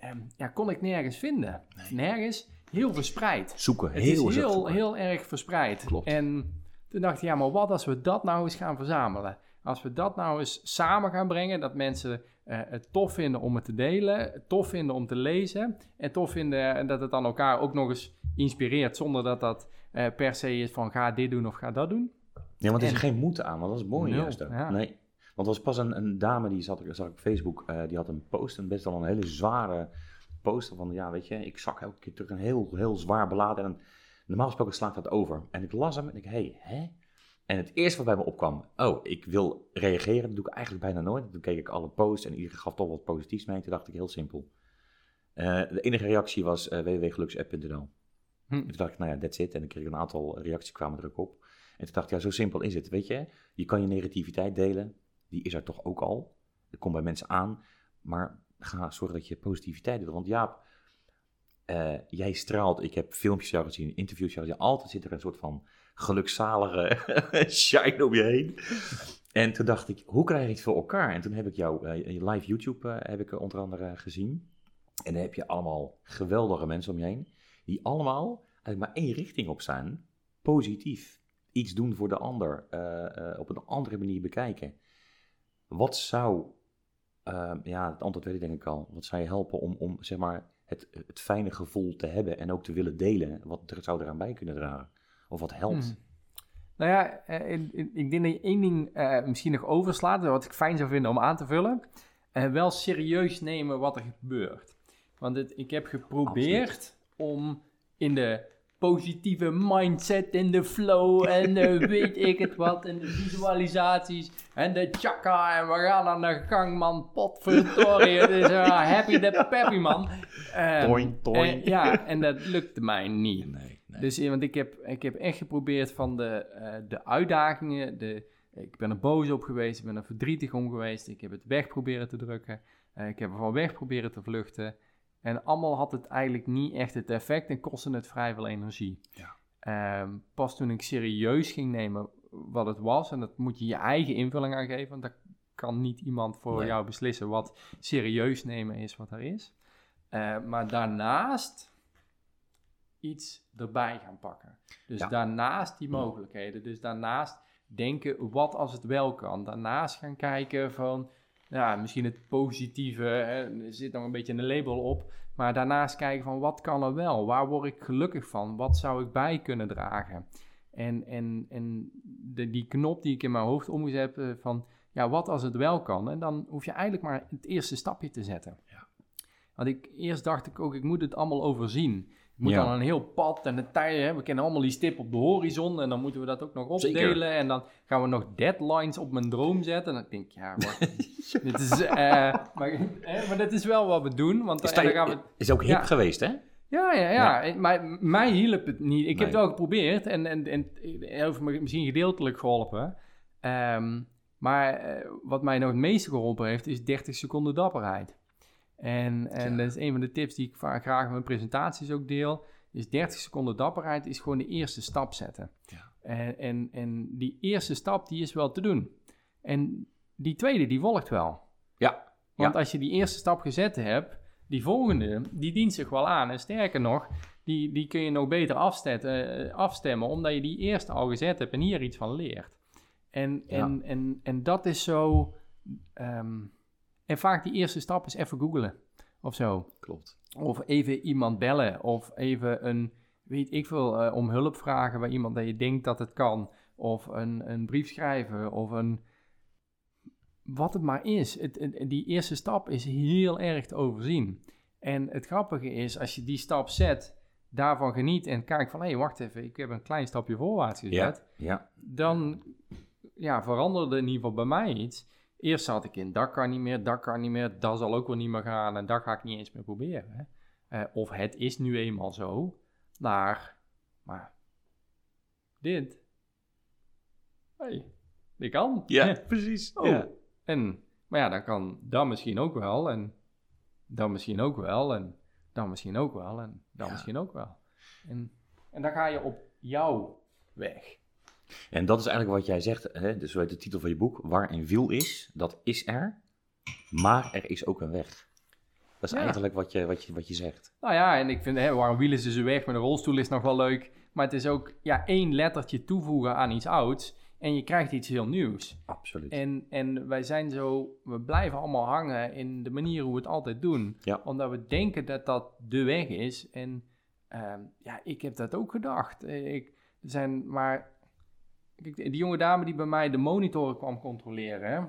eh, ja, kon ik nergens vinden. Nergens. Heel verspreid. Zoeken, Het heel is heel, zoeken. heel erg verspreid. Klopt. En toen dacht ik, ja, maar wat als we dat nou eens gaan verzamelen? Als we dat nou eens samen gaan brengen, dat mensen eh, het tof vinden om het te delen, het tof vinden om te lezen en tof vinden en dat het dan elkaar ook nog eens inspireert, zonder dat dat eh, per se is van ga dit doen of ga dat doen. Ja, want er is En- geen moed aan, want dat is mooi Nul, juist ook. ja. Nee. Want er was pas een, een dame, die zat, ik op Facebook, eh, die had een post, een best wel een hele zware post van, ja, weet je, ik zak elke keer terug een heel, heel zwaar beladen en normaal gesproken slaat dat over. En ik las hem en ik, hé, hey, hè? En het eerste wat bij me opkwam, oh, ik wil reageren, dat doe ik eigenlijk bijna nooit. Toen keek ik alle posts en iedereen gaf toch wat positiefs mee. Toen dacht ik heel simpel. Eh, de enige reactie was uh, www.geluksapp.nl. Hm. En toen dacht ik, nou ja, that's it. En dan kreeg ik een aantal reacties kwamen er ook op. En toen dacht ik, ja, zo simpel is het. Weet je, je kan je negativiteit delen. Die is er toch ook al. Dat komt bij mensen aan. Maar ga zorgen dat je positiviteit doet. Want Jaap, eh, jij straalt. Ik heb filmpjes jou gezien, interviews jou gezien. Altijd zit er een soort van gelukzalige [LAUGHS] shine om je heen. En toen dacht ik, hoe krijg je het voor elkaar? En toen heb ik jou, eh, live YouTube eh, heb ik onder andere gezien. En dan heb je allemaal geweldige mensen om je heen. Die allemaal eigenlijk maar één richting op staan. Positief. Iets doen voor de ander. op een andere manier bekijken. Wat zou, eh, ja, het antwoord weet ik denk ik al. Wat zou je helpen om, om zeg maar, het, het fijne gevoel te hebben en ook te willen delen? Wat er, zou eraan bij kunnen dragen? Of wat helpt? Hmm. Nou ja, eh, ik denk dat je één ding eh, misschien nog overslaat, wat ik fijn zou vinden om aan te vullen. Eh, wel serieus nemen wat er gebeurt. Want het, ik heb geprobeerd om in de positieve mindset in de flow en uh, [LAUGHS] weet ik het wat en de visualisaties en de chakra en we gaan aan de gang man, potverdorie, het is uh, happy the peppy man. Um, toin, toin. En, ja, en dat lukte mij niet. Nee, nee. Dus want ik heb, ik heb echt geprobeerd van de, uh, de uitdagingen, de, ik ben er boos op geweest, ik ben er verdrietig om geweest, ik heb het weg proberen te drukken, ik heb er van weg proberen te vluchten. En allemaal had het eigenlijk niet echt het effect en kostte het vrij veel energie. Ja. Um, pas toen ik serieus ging nemen wat het was, en dat moet je je eigen invulling aan geven, want dat kan niet iemand voor Nee. jou beslissen wat serieus nemen is wat er is. Uh, maar daarnaast iets erbij gaan pakken. Dus Ja. daarnaast die mogelijkheden. Dus daarnaast denken wat als het wel kan. Daarnaast gaan kijken van ja, misschien het positieve, hè, er zit nog een beetje een label op. Maar daarnaast kijken van wat kan er wel? Waar word ik gelukkig van? Wat zou ik bij kunnen dragen? En, en, en de, die knop die ik in mijn hoofd omgezet heb van ja, wat als het wel kan? En dan hoef je eigenlijk maar het eerste stapje te zetten. Ja. Want ik, eerst dacht ik ook, ik moet het allemaal overzien. Moet Ja. dan een heel pad en de tijden, we kennen allemaal die stip op de horizon en dan moeten we dat ook nog opdelen. Zeker. En dan gaan we nog deadlines op mijn droom zetten. En dan denk ik, ja, maar, [LAUGHS] dit is, eh, maar, hè, maar dat is wel wat we doen. Want Is, dan, gaan we, is ook hip Ja. geweest, hè? ja, ja, ja. En- Maar mij hielp het niet. Ik heb het wel geprobeerd en, en, en heeft me misschien gedeeltelijk geholpen. Ehm, maar eh, wat mij nog het meeste geholpen heeft, is 30 seconden dapperheid. En, en Ja. dat is een van de tips die ik vaak graag in mijn presentaties ook deel. Is 30 seconden dapperheid is gewoon de eerste stap zetten. Ja. En, en, en die eerste stap, die is wel te doen. En die tweede, die volgt wel. Ja. Want als je die eerste stap gezet hebt, die volgende, die dient zich wel aan. En sterker nog, die, die kun je nog beter afstemmen, eh, afstemmen, omdat je die eerste al gezet hebt en hier iets van leert. En, en, en, en dat is zo... ehm, en vaak die eerste stap is even googlen, of zo. Klopt. Of even iemand bellen, of even een, weet ik veel, eh, om hulp vragen bij iemand dat je denkt dat het kan. Of een, een brief schrijven, of een... Wat het maar is. Het, het- die eerste stap is heel erg te overzien. En het grappige is, als je die stap zet, daarvan geniet en kijkt van... hé, hey, wacht even, ik heb een klein stapje voorwaarts gezet Ja. dan ja, veranderde in ieder geval bij mij iets. Eerst zat ik in, dat kan niet meer, dat kan niet meer, dat zal ook wel niet meer gaan en dat ga ik niet eens meer proberen. hè. Eh, of het is nu eenmaal zo, naar, maar dit, hey, dit kan. [LAUGHS] precies. Oh. Ja. En, maar ja, dan kan dat misschien ook wel en dan misschien ook wel en dan misschien ook wel en dan Ja. misschien ook wel. En, en dan ga je op jouw weg. En dat is eigenlijk wat jij zegt, hè? dus zo heet de titel van je boek. Waar een wiel is, dat is er, maar er is ook een weg. Dat is Ja. eigenlijk wat je, wat, je, wat je zegt. Nou ja, en ik vind, hè, waarom wielen ze ze weg met een rolstoel is nog wel leuk. Maar het is ook ja, één lettertje toevoegen aan iets ouds. En je krijgt iets heel nieuws. Absoluut. En, en wij zijn zo, we blijven allemaal hangen in de manier hoe we het altijd doen. Ja. Omdat we denken dat dat de weg is. En ehm, ja, ik heb dat ook gedacht. Eh, Ik, er zijn maar, kijk, die jonge dame die bij mij de monitoren kwam controleren, hè,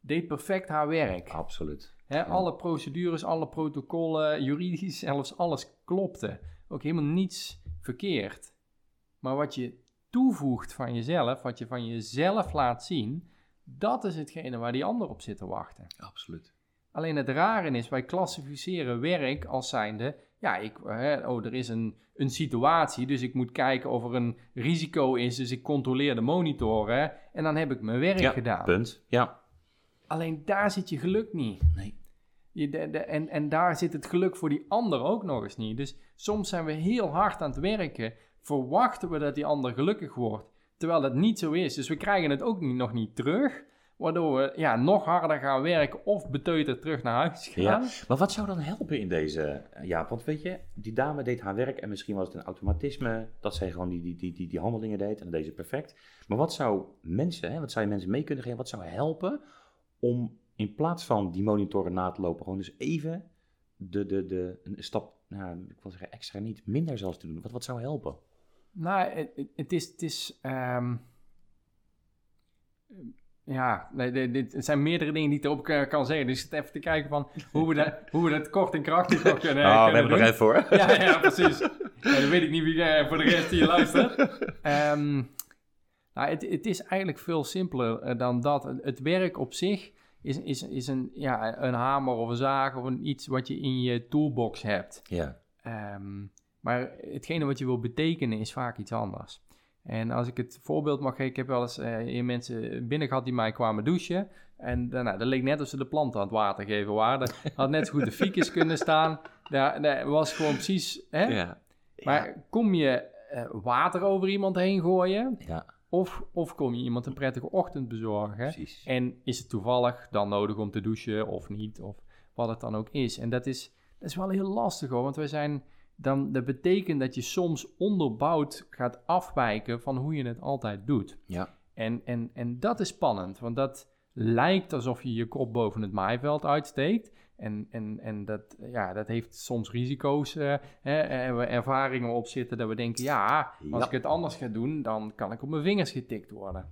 deed perfect haar werk. Absoluut. Hè, Alle procedures, alle protocollen, [LAUGHS] juridisch zelfs alles klopte. Ook helemaal niets verkeerd. Maar wat je toevoegt van jezelf, wat je van jezelf laat zien, dat is hetgene waar die ander op zit te wachten. Absoluut. Alleen het rare is, wij klassificeren werk als zijnde, ja, ik, hè, oh, er is een, een situatie, dus ik moet kijken of er een risico is, dus ik controleer de monitoren en dan heb ik mijn werk Ja, gedaan. punt. Ja. Alleen daar zit je geluk niet. Nee. Je, de, de- en, en daar zit het geluk voor die ander ook nog eens niet. Dus soms zijn we heel hard aan het werken, verwachten we dat die ander gelukkig wordt, terwijl dat niet zo is. Dus we krijgen het ook niet, nog niet terug, waardoor we ja, nog harder gaan werken of beteuterd terug naar huis gaan. Ja. Maar wat zou dan helpen in deze, eh, Jaap? Want weet je, die dame deed haar werk en misschien was het een automatisme dat zij gewoon die, die, die, die, die handelingen deed en dat deed ze perfect. Maar wat zou mensen, hè, wat zou je mensen mee kunnen geven, wat zou helpen om in plaats van die monitoren na te lopen, gewoon dus even de, de, de, een stap, nou, ik wil zeggen extra niet, minder zelfs te doen? Wat, wat zou helpen? Nou, het, het- het is, het is ehm, ja, nee, dit, dit het zijn meerdere dingen die ik erop kan, kan zeggen. Dus ik zit even te kijken van hoe we dat, [LAUGHS] hoe we dat kort en krachtig nog kunnen Oh, we hebben er nog voor. Ja, ja, precies. Ja, dan weet ik niet wie eh, voor de rest hier luistert. Ehm, nou, het, het is eigenlijk veel simpeler eh, dan dat. Het, het werk op zich is, is, is een, ja, een hamer of een zaag of een, iets wat je in je toolbox hebt. Ja, Ehm, maar hetgene wat je wil betekenen is vaak iets anders. En als ik het voorbeeld mag geven, ik heb wel eens hier mensen binnen gehad die mij kwamen douchen. En daarna, dat leek net of ze de planten aan het water geven waren. Er had net zo goed de ficus [LAUGHS] kunnen staan. Daar, daar was gewoon precies... Hè? ja. Maar kom je eh, water over iemand heen gooien? ja, Of, of kom je iemand een prettige ochtend bezorgen? precies. En is het toevallig dan nodig om te douchen of niet? Of wat het dan ook is. En dat is, dat is wel heel lastig hoor. Want wij zijn dan, dat betekent dat je soms onderbouwd gaat afwijken van hoe je het altijd doet. Ja, En, en, en dat is spannend, want dat lijkt alsof je je kop boven het maaiveld uitsteekt. En, en, en dat, ja, dat heeft soms risico's eh, hè, en we ervaringen op zitten dat we denken, ja, als Ja. ik het anders ga doen, dan kan ik op mijn vingers getikt worden.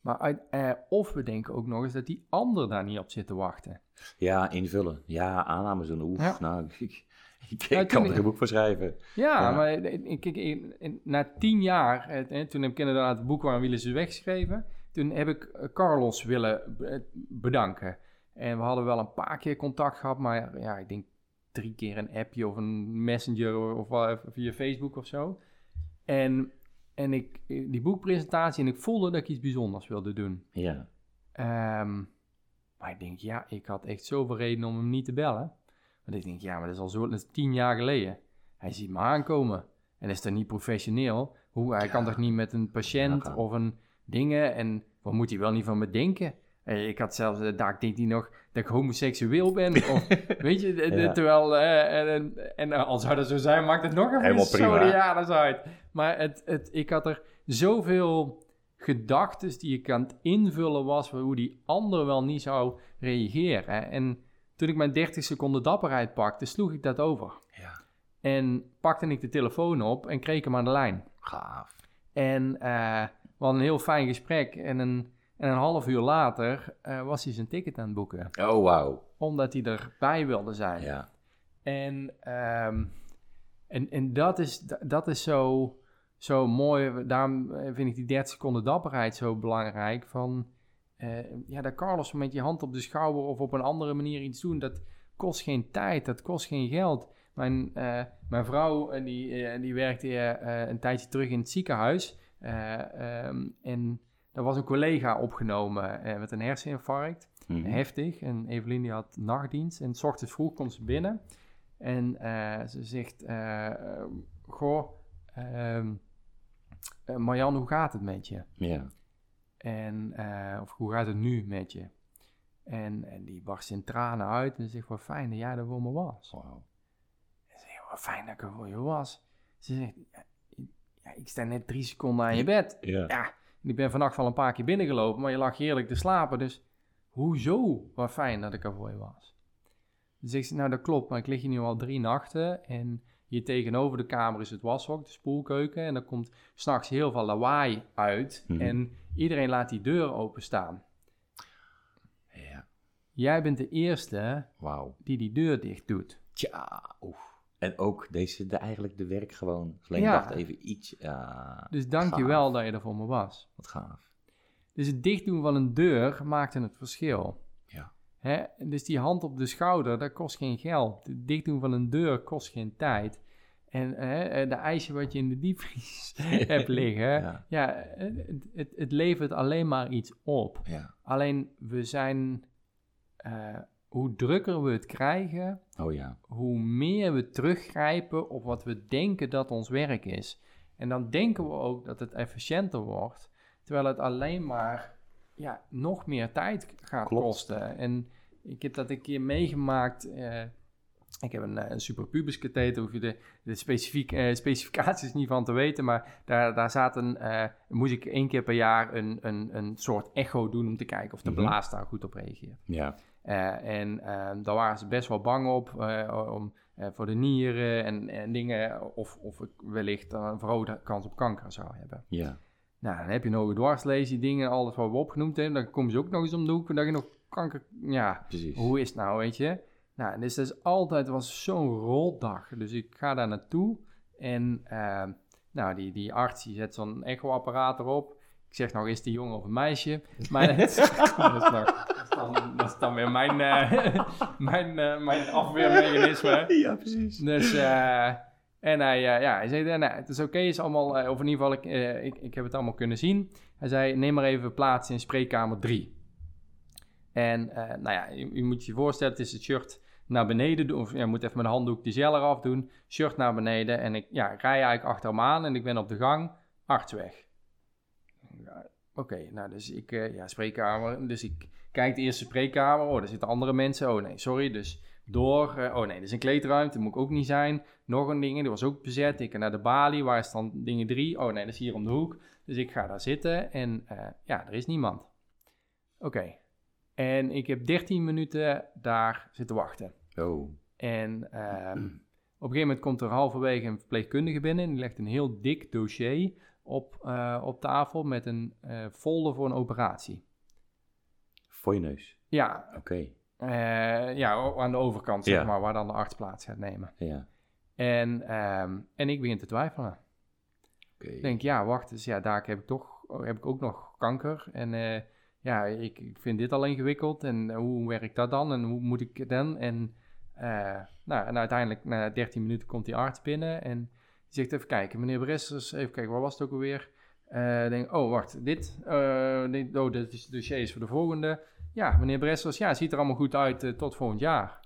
Maar uit, eh, of we denken ook nog eens dat die ander daar niet op zit te wachten. ja invullen. Ja, aannames doen. Oef, Ja. nou, [LAUGHS] ik, [LAUGHS] ik, ik kan toen- er een boek voor schrijven. Ja, Ja. maar ik, ik, na tien jaar, eh, eh, toen heb ik inderdaad het boek Waarom willen ze weggeschreven. Toen heb ik eh, Carlos willen be- bedanken. En we hadden wel een paar keer contact gehad, maar ja, ik denk drie keer een appje of een messenger of via Facebook of zo. En, en ik, die boekpresentatie, en ik voelde dat ik iets bijzonders wilde doen. Ja, Ehm, maar ik denk, ja, ik had echt zoveel reden om hem niet te bellen. Want ik denk, ja, maar dat is al zo, dat is tien jaar geleden. Hij ziet me aankomen. En is dat niet professioneel? Hoe, hij kan toch niet met een patiënt Ja. of een dingen? En wat moet hij wel niet van me denken? Eh, Ik had zelfs, de dag deed hij nog dat ik homoseksueel ben. [LAUGHS] Of, weet je, Ja. terwijl, eh, en, en, en als zou dat zo zijn, maakt het nog Helemaal prima. de jaren uit. Maar het, het, ik had er zoveel gedachten die ik aan het invullen was hoe die ander wel niet zou reageren. En toen ik mijn 30 seconden dapperheid pakte, sloeg ik dat over. ja. En pakte ik de telefoon op en kreeg hem aan de lijn. Gaaf. En eh, we hadden een heel fijn gesprek. En een, en een half uur later eh, was hij zijn ticket aan het boeken. Oh, wauw. Omdat hij erbij wilde zijn. Ja, En, ehm, en, en dat is, dat is zo, zo mooi. Daarom eh, vind ik die 30 seconden dapperheid zo belangrijk. Van, eh, ja, dat Carlos met je hand op de schouder of op een andere manier iets doen, dat kost geen tijd, dat kost geen geld. Mijn, eh, mijn vrouw, eh, die, eh, die werkte een tijdje terug in het ziekenhuis. Eh, ehm, en daar was een collega opgenomen met een herseninfarct. Mhm. Heftig. En Evelien die had nachtdienst. En s ochtends vroeg komt ze binnen. En ze zegt... eh, eh, goh, ehm eh, Marjan, hoe gaat het met je? ja. En, eh, of hoe gaat het nu met je? En, en die barst in tranen uit en zegt, wat fijn dat jij er voor me was. En ze zegt, wat fijn dat ik er voor je was. Ze zegt, ja, ik- sta net drie seconden aan je bed. Ja. Ik ben vannacht wel een paar keer binnengelopen, maar je lag heerlijk te slapen. Dus hoezo? Wat fijn dat ik er voor je was. Dan zegt ze, nou dat klopt, maar ik lig hier nu al drie nachten. En hier tegenover de kamer is het washok, de spoelkeuken. En er komt s'nachts heel veel lawaai uit. Mhm. En iedereen laat die deur openstaan. Ja, Jij bent de eerste wauw. die die deur dicht doet. Tja, oef. En ook deze, de, eigenlijk de werk gewoon. Alleen Ja. dacht even iets. Ja, Dus dank je wel dat je er voor me was. Wat gaaf. Dus het dichtdoen van een deur maakte het verschil. Ja. Hè? Dus die hand op de schouder, dat kost geen geld. Het dichtdoen van een deur kost geen tijd. En hè, eh, de ijsje wat je in de diepvries [LAUGHS] hebt liggen, Ja. ja, het, het, het levert alleen maar iets op. Ja. Alleen we zijn, eh, hoe drukker we het krijgen, Oh ja. hoe meer we teruggrijpen op wat we denken dat ons werk is. En dan denken we ook dat het efficiënter wordt, terwijl het alleen maar ja, nog meer tijd gaat Klopt. kosten. En ik heb dat een keer meegemaakt. eh, ik heb een, eh, een superpubis katheter, hoef je de, de specifiek, eh, specificaties niet van te weten, maar daar, daar zaten, eh moest ik één keer per jaar een, een, een soort echo doen om te kijken of de Mhm. blaas daar goed op reageert. Ja. En eh, daar waren ze best wel bang op, om, voor de nieren en, en dingen, of, of ik wellicht een verhoogde kans op kanker zou hebben. Ja. Nou, dan heb je nog dwarslezen, dingen, alles wat we opgenoemd hebben. Dan komen ze ook nog eens om de hoek. Dat je nog kanker... Ja, Precies. hoe is het nou, weet je? Nou, dus dat is altijd was zo'n roldag. Dus ik ga daar naartoe en eh, nou, die, die arts die zet zo'n echoapparaat erop. Ik zeg nog, is die jongen of een meisje? Maar [LAUGHS] [LAUGHS] dat is, nog- dan, dat is dan weer mijn, eh, [LAUGHS] mijn, eh, mijn afweermechanisme. Ja, precies. Dus, eh, en hij, ja, hij zei, nou, het is oké, is allemaal, of in ieder geval, ik, ik, ik heb het allemaal kunnen zien. Hij zei, neem maar even plaats in spreekkamer 3. En, nou ja, je, je moet je voorstellen, het is het shirt naar beneden doen, of ja, moet even de handdoek de gel eraf doen, shirt naar beneden. En ik ja, rij eigenlijk achter hem aan en ik ben op de gang, arts weg. Oké, nou, dus ik, eh, ja, spreekkamer, dus ik kijk de eerste spreekkamer, oh, daar zitten andere mensen, oh nee, sorry, dus door, eh, oh nee, dit is een kleedruimte, moet ik ook niet zijn. Nog een ding, die was ook bezet. Ik ga naar de balie, waar is dan dingen drie? Oh nee, dat is hier om de hoek. Dus ik ga daar zitten en eh, ja, er is niemand. Oké. En ik heb 13 minuten daar zitten wachten. Oh. En ehm, op een gegeven moment komt er halverwege een verpleegkundige binnen. En die legt een heel dik dossier op, eh, op tafel met een eh, folder voor een operatie. Voor je neus. Ja, Oké. eh, ja, aan de overkant, zeg Ja. maar, waar dan de arts plaats gaat nemen. Ja. En, ehm, en ik begin te twijfelen. Oké. Ik denk, ja, wacht eens, ja, daar heb ik toch heb ik ook nog kanker. En eh, ja, ik, ik vind dit al ingewikkeld. En eh, hoe werkt dat dan? En hoe moet ik het dan? En, eh, nou, en uiteindelijk, na 13 minuten, komt die arts binnen. En die zegt, even kijken, meneer Bressers, even kijken, waar was het ook alweer? Eh, denk, oh, wacht, dit, eh, dit, oh, dit is het dossier is voor de volgende. Ja, meneer Bressers, ja, ziet er allemaal goed uit tot volgend jaar.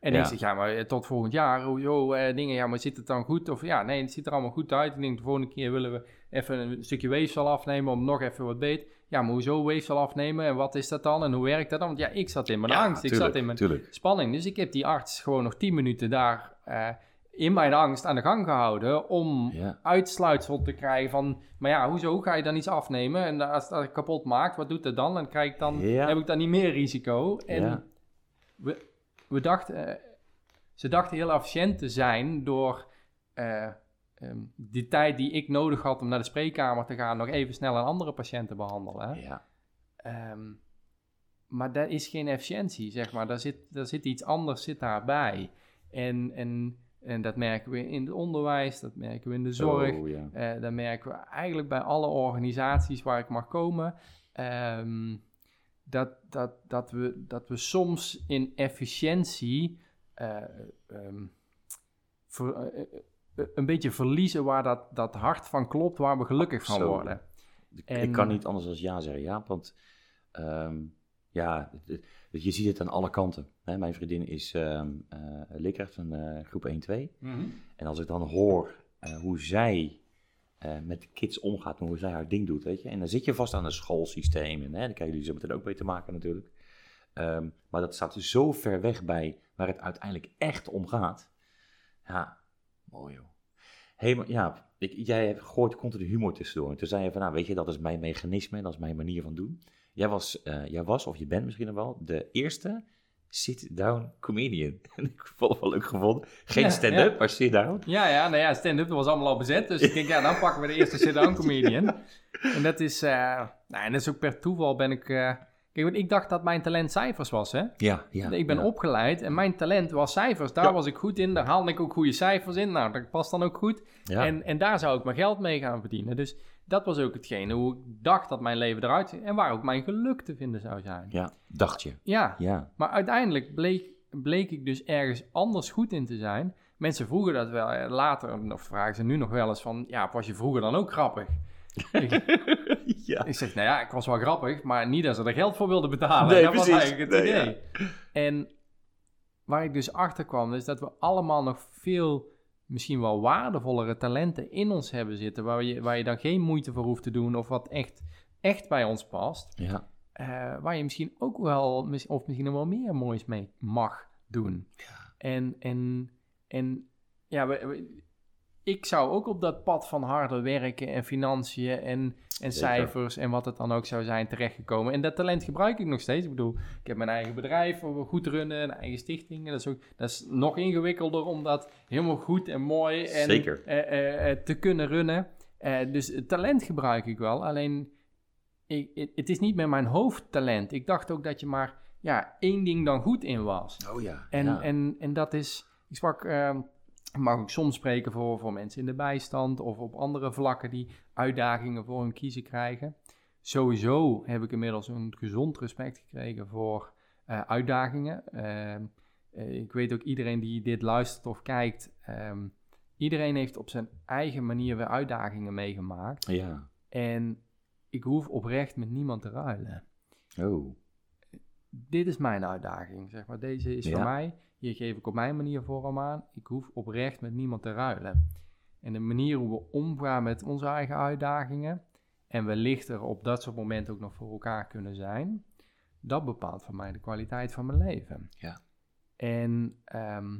En Ja. ik zeg, ja, maar tot volgend jaar, hoezo, dingen, ja, maar zit het dan goed? Of ja, nee, het ziet er allemaal goed uit. Ik denk, de volgende keer willen we even een stukje weefsel afnemen om nog even wat beter. Ja, maar hoezo weefsel afnemen en wat is dat dan en hoe werkt dat dan? Want ja, ik zat in mijn Ja, angst, ik zat in mijn Tuurlijk. spanning. Dus ik heb die arts gewoon nog 10 minuten daar eh, in mijn angst aan de gang gehouden om Ja. uitsluitsel te krijgen van, maar ja, hoezo ga je dan iets afnemen? En als dat kapot maakt, wat doet dat dan? En krijg ik dan, Ja. heb ik dan niet meer risico? En we, we dachten, eh, ze dachten heel efficiënt te zijn door eh, ehm, die tijd die ik nodig had om naar de spreekkamer te gaan, nog even snel een andere patiënt te behandelen. Ja. Ehm, maar dat is geen efficiëntie, zeg maar. Daar zit, daar zit iets anders zit daarbij. En, en, en dat merken we in het onderwijs, dat merken we in de zorg. Oh, ja. Eh, dat merken we eigenlijk bij alle organisaties waar ik mag komen. ehm, dat, dat, dat, we, dat we soms in efficiëntie eh, eh, een beetje verliezen waar dat, dat hart van klopt, waar we gelukkig van worden. Ik, En- ik kan niet anders dan ja zeggen, ja. Want ehm, ja, het- het- je ziet het aan alle kanten. Hè, mijn vriendin is ehm eh, leerkracht van eh, groep 1-2. En als ik dan hoor eh, hoe zij eh, met de kids omgaat en hoe zij haar ding doet, weet je. En dan zit je vast aan een schoolsysteem en hè, daar krijgen jullie zo meteen ook mee te maken natuurlijk. Ehm, maar dat staat zo ver weg bij waar het uiteindelijk echt om gaat. Ja, mooi joh. Hey, maar ja, ik, jij gegooid continu humor tussendoor. En toen zei je van, nou weet je, dat is mijn mechanisme, dat is mijn manier van doen. Jij was, eh, jij was of je bent misschien nog wel, de eerste sit-down comedian. [LAUGHS] En ik vond het wel leuk gevonden. Geen Ja, stand-up, ja. maar sit-down. Ja, ja, nou ja, stand-up was allemaal al bezet. Dus ik denk, ja, dan pakken we de eerste sit-down [LAUGHS] comedian. En dat is, eh, nou, en dat is ook per toeval ben ik... eh, kijk, want ik dacht dat mijn talent cijfers was, hè. Ja, ja. ik ben ja. opgeleid en mijn talent was cijfers. Daar Ja. was ik goed in, daar haalde ik ook goede cijfers in. Nou, dat past dan ook goed. Ja. En, en daar zou ik mijn geld mee gaan verdienen. Dus dat was ook hetgene hoe ik dacht dat mijn leven eruit ziet. En waar ook mijn geluk te vinden zou zijn. ja, dacht je. Ja, Ja, maar uiteindelijk bleek, bleek ik dus ergens anders goed in te zijn. Mensen vroegen dat wel eh, later, of vragen ze nu nog wel eens van... Ja, was je vroeger dan ook grappig? [LAUGHS] [LAUGHS] ik, [LAUGHS] ja. ik zeg, nou ja, ik was wel grappig, maar niet dat ze er geld voor wilden betalen. Nee, dat was precies. eigenlijk het Nee, idee. En waar ik dus achter kwam, is dat we allemaal nog veel, misschien wel waardevollere talenten in ons hebben zitten. Waar je, waar je dan geen moeite voor hoeft te doen of wat echt, echt bij ons past. Ja, eh, waar je misschien ook wel, of misschien nog wel meer moois mee mag doen. En, en, en ja, we- we- ik zou ook op dat pad van harder werken en financiën en, en cijfers en wat het dan ook zou zijn terechtgekomen. En dat talent gebruik ik nog steeds. Ik bedoel, ik heb mijn eigen bedrijf waar we goed runnen, een eigen stichting. En dat is, ook, dat is nog ingewikkelder om dat helemaal goed en mooi en, Zeker. eh, eh, eh, te kunnen runnen. Dus het talent gebruik ik wel, alleen ik, het, het is niet meer mijn hoofdtalent. Ik dacht ook dat je maar ja, één ding dan goed in was. Oh ja. En, ja. en, en dat is, ik sprak, ik mag ook soms spreken voor, voor mensen in de bijstand of op andere vlakken die uitdagingen voor hun kiezen krijgen. Sowieso heb ik inmiddels een gezond respect gekregen voor eh, uitdagingen. Ehm, eh, ik weet ook iedereen die dit luistert of kijkt, ehm, iedereen heeft op zijn eigen manier weer uitdagingen meegemaakt. ja. En ik hoef oprecht met niemand te ruilen Oh. dit is mijn uitdaging, zeg maar. Deze is Ja. voor mij. Hier geef ik op mijn manier vorm aan. Ik hoef oprecht met niemand te ruilen. En de manier hoe we omgaan met onze eigen uitdagingen... en wellicht er op dat soort momenten ook nog voor elkaar kunnen zijn... dat bepaalt voor mij de kwaliteit van mijn leven. Ja. En ehm,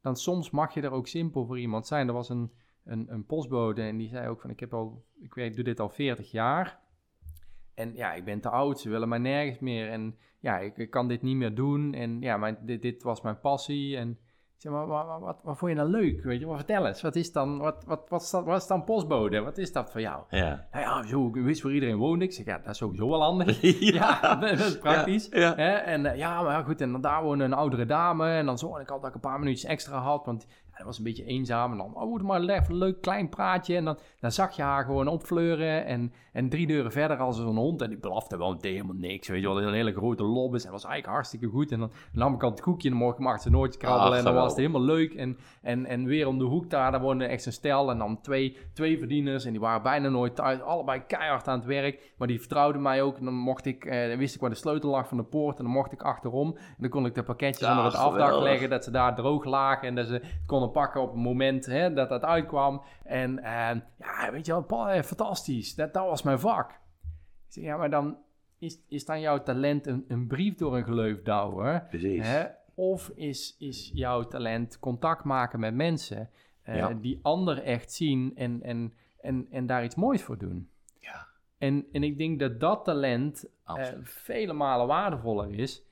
dan soms mag je er ook simpel voor iemand zijn. Er was een, een, een postbode en die zei ook van... ik, heb al, ik weet, doe dit al 40 jaar... En ja, ik ben te oud, ze willen mij nergens meer. En ja, ik, ik kan dit niet meer doen. En ja, mijn, dit, dit was mijn passie. En zeg maar, wat, wat, wat, vond je nou leuk? Weet je, maar vertel eens. Wat is dan, wat, wat, wat, is dat, wat is dan postbode? Wat is dat voor jou? Ja. Nou ja, zo, ik wist waar iedereen woonde. Ik zeg, ja, dat is sowieso wel handig. [LAUGHS] Ja, [LAUGHS] dat is praktisch. Ja, ja. Hè? En eh, ja, maar goed, en dan daar woonde een oudere dame. En dan zorgde ik altijd dat ik een paar minuutjes extra had. Want dat was een beetje eenzaam. En dan, oh, maar even een leuk klein praatje. En dan, dan zag je haar gewoon opfleuren. En, en drie deuren verder als zo'n hond. En die blafte wel meteen helemaal niks. Weet je wel, een hele grote lobbes. En dat was eigenlijk hartstikke goed. En dan nam ik al het koekje. En dan mocht ik maar zijn nootje krabbelen. Ach, en dan was het helemaal leuk. En, en, en weer om de hoek daar, daar woonde echt een stel. En dan twee, twee verdieners. En die waren bijna nooit thuis. Allebei keihard aan het werk. Maar die vertrouwden mij ook. En dan mocht ik, eh, dan wist ik waar de sleutel lag van de poort. En dan mocht ik achterom. En dan kon ik de pakketjes onder het afdak geweldig. leggen. Dat ze daar droog lagen. En dat ze het konden pakken op het moment hè, dat dat uitkwam. En eh, ja, weet je wel, fantastisch. Dat, dat was mijn vak. Ik zeg, ja, maar dan is, is dan jouw talent een, een brief door een gleuf douwen? Precies. Hè? Of is, is jouw talent contact maken met mensen eh, Ja. die ander echt zien en, en, en, en daar iets moois voor doen? Ja. En, en ik denk dat dat talent Absoluut. vele malen waardevoller is.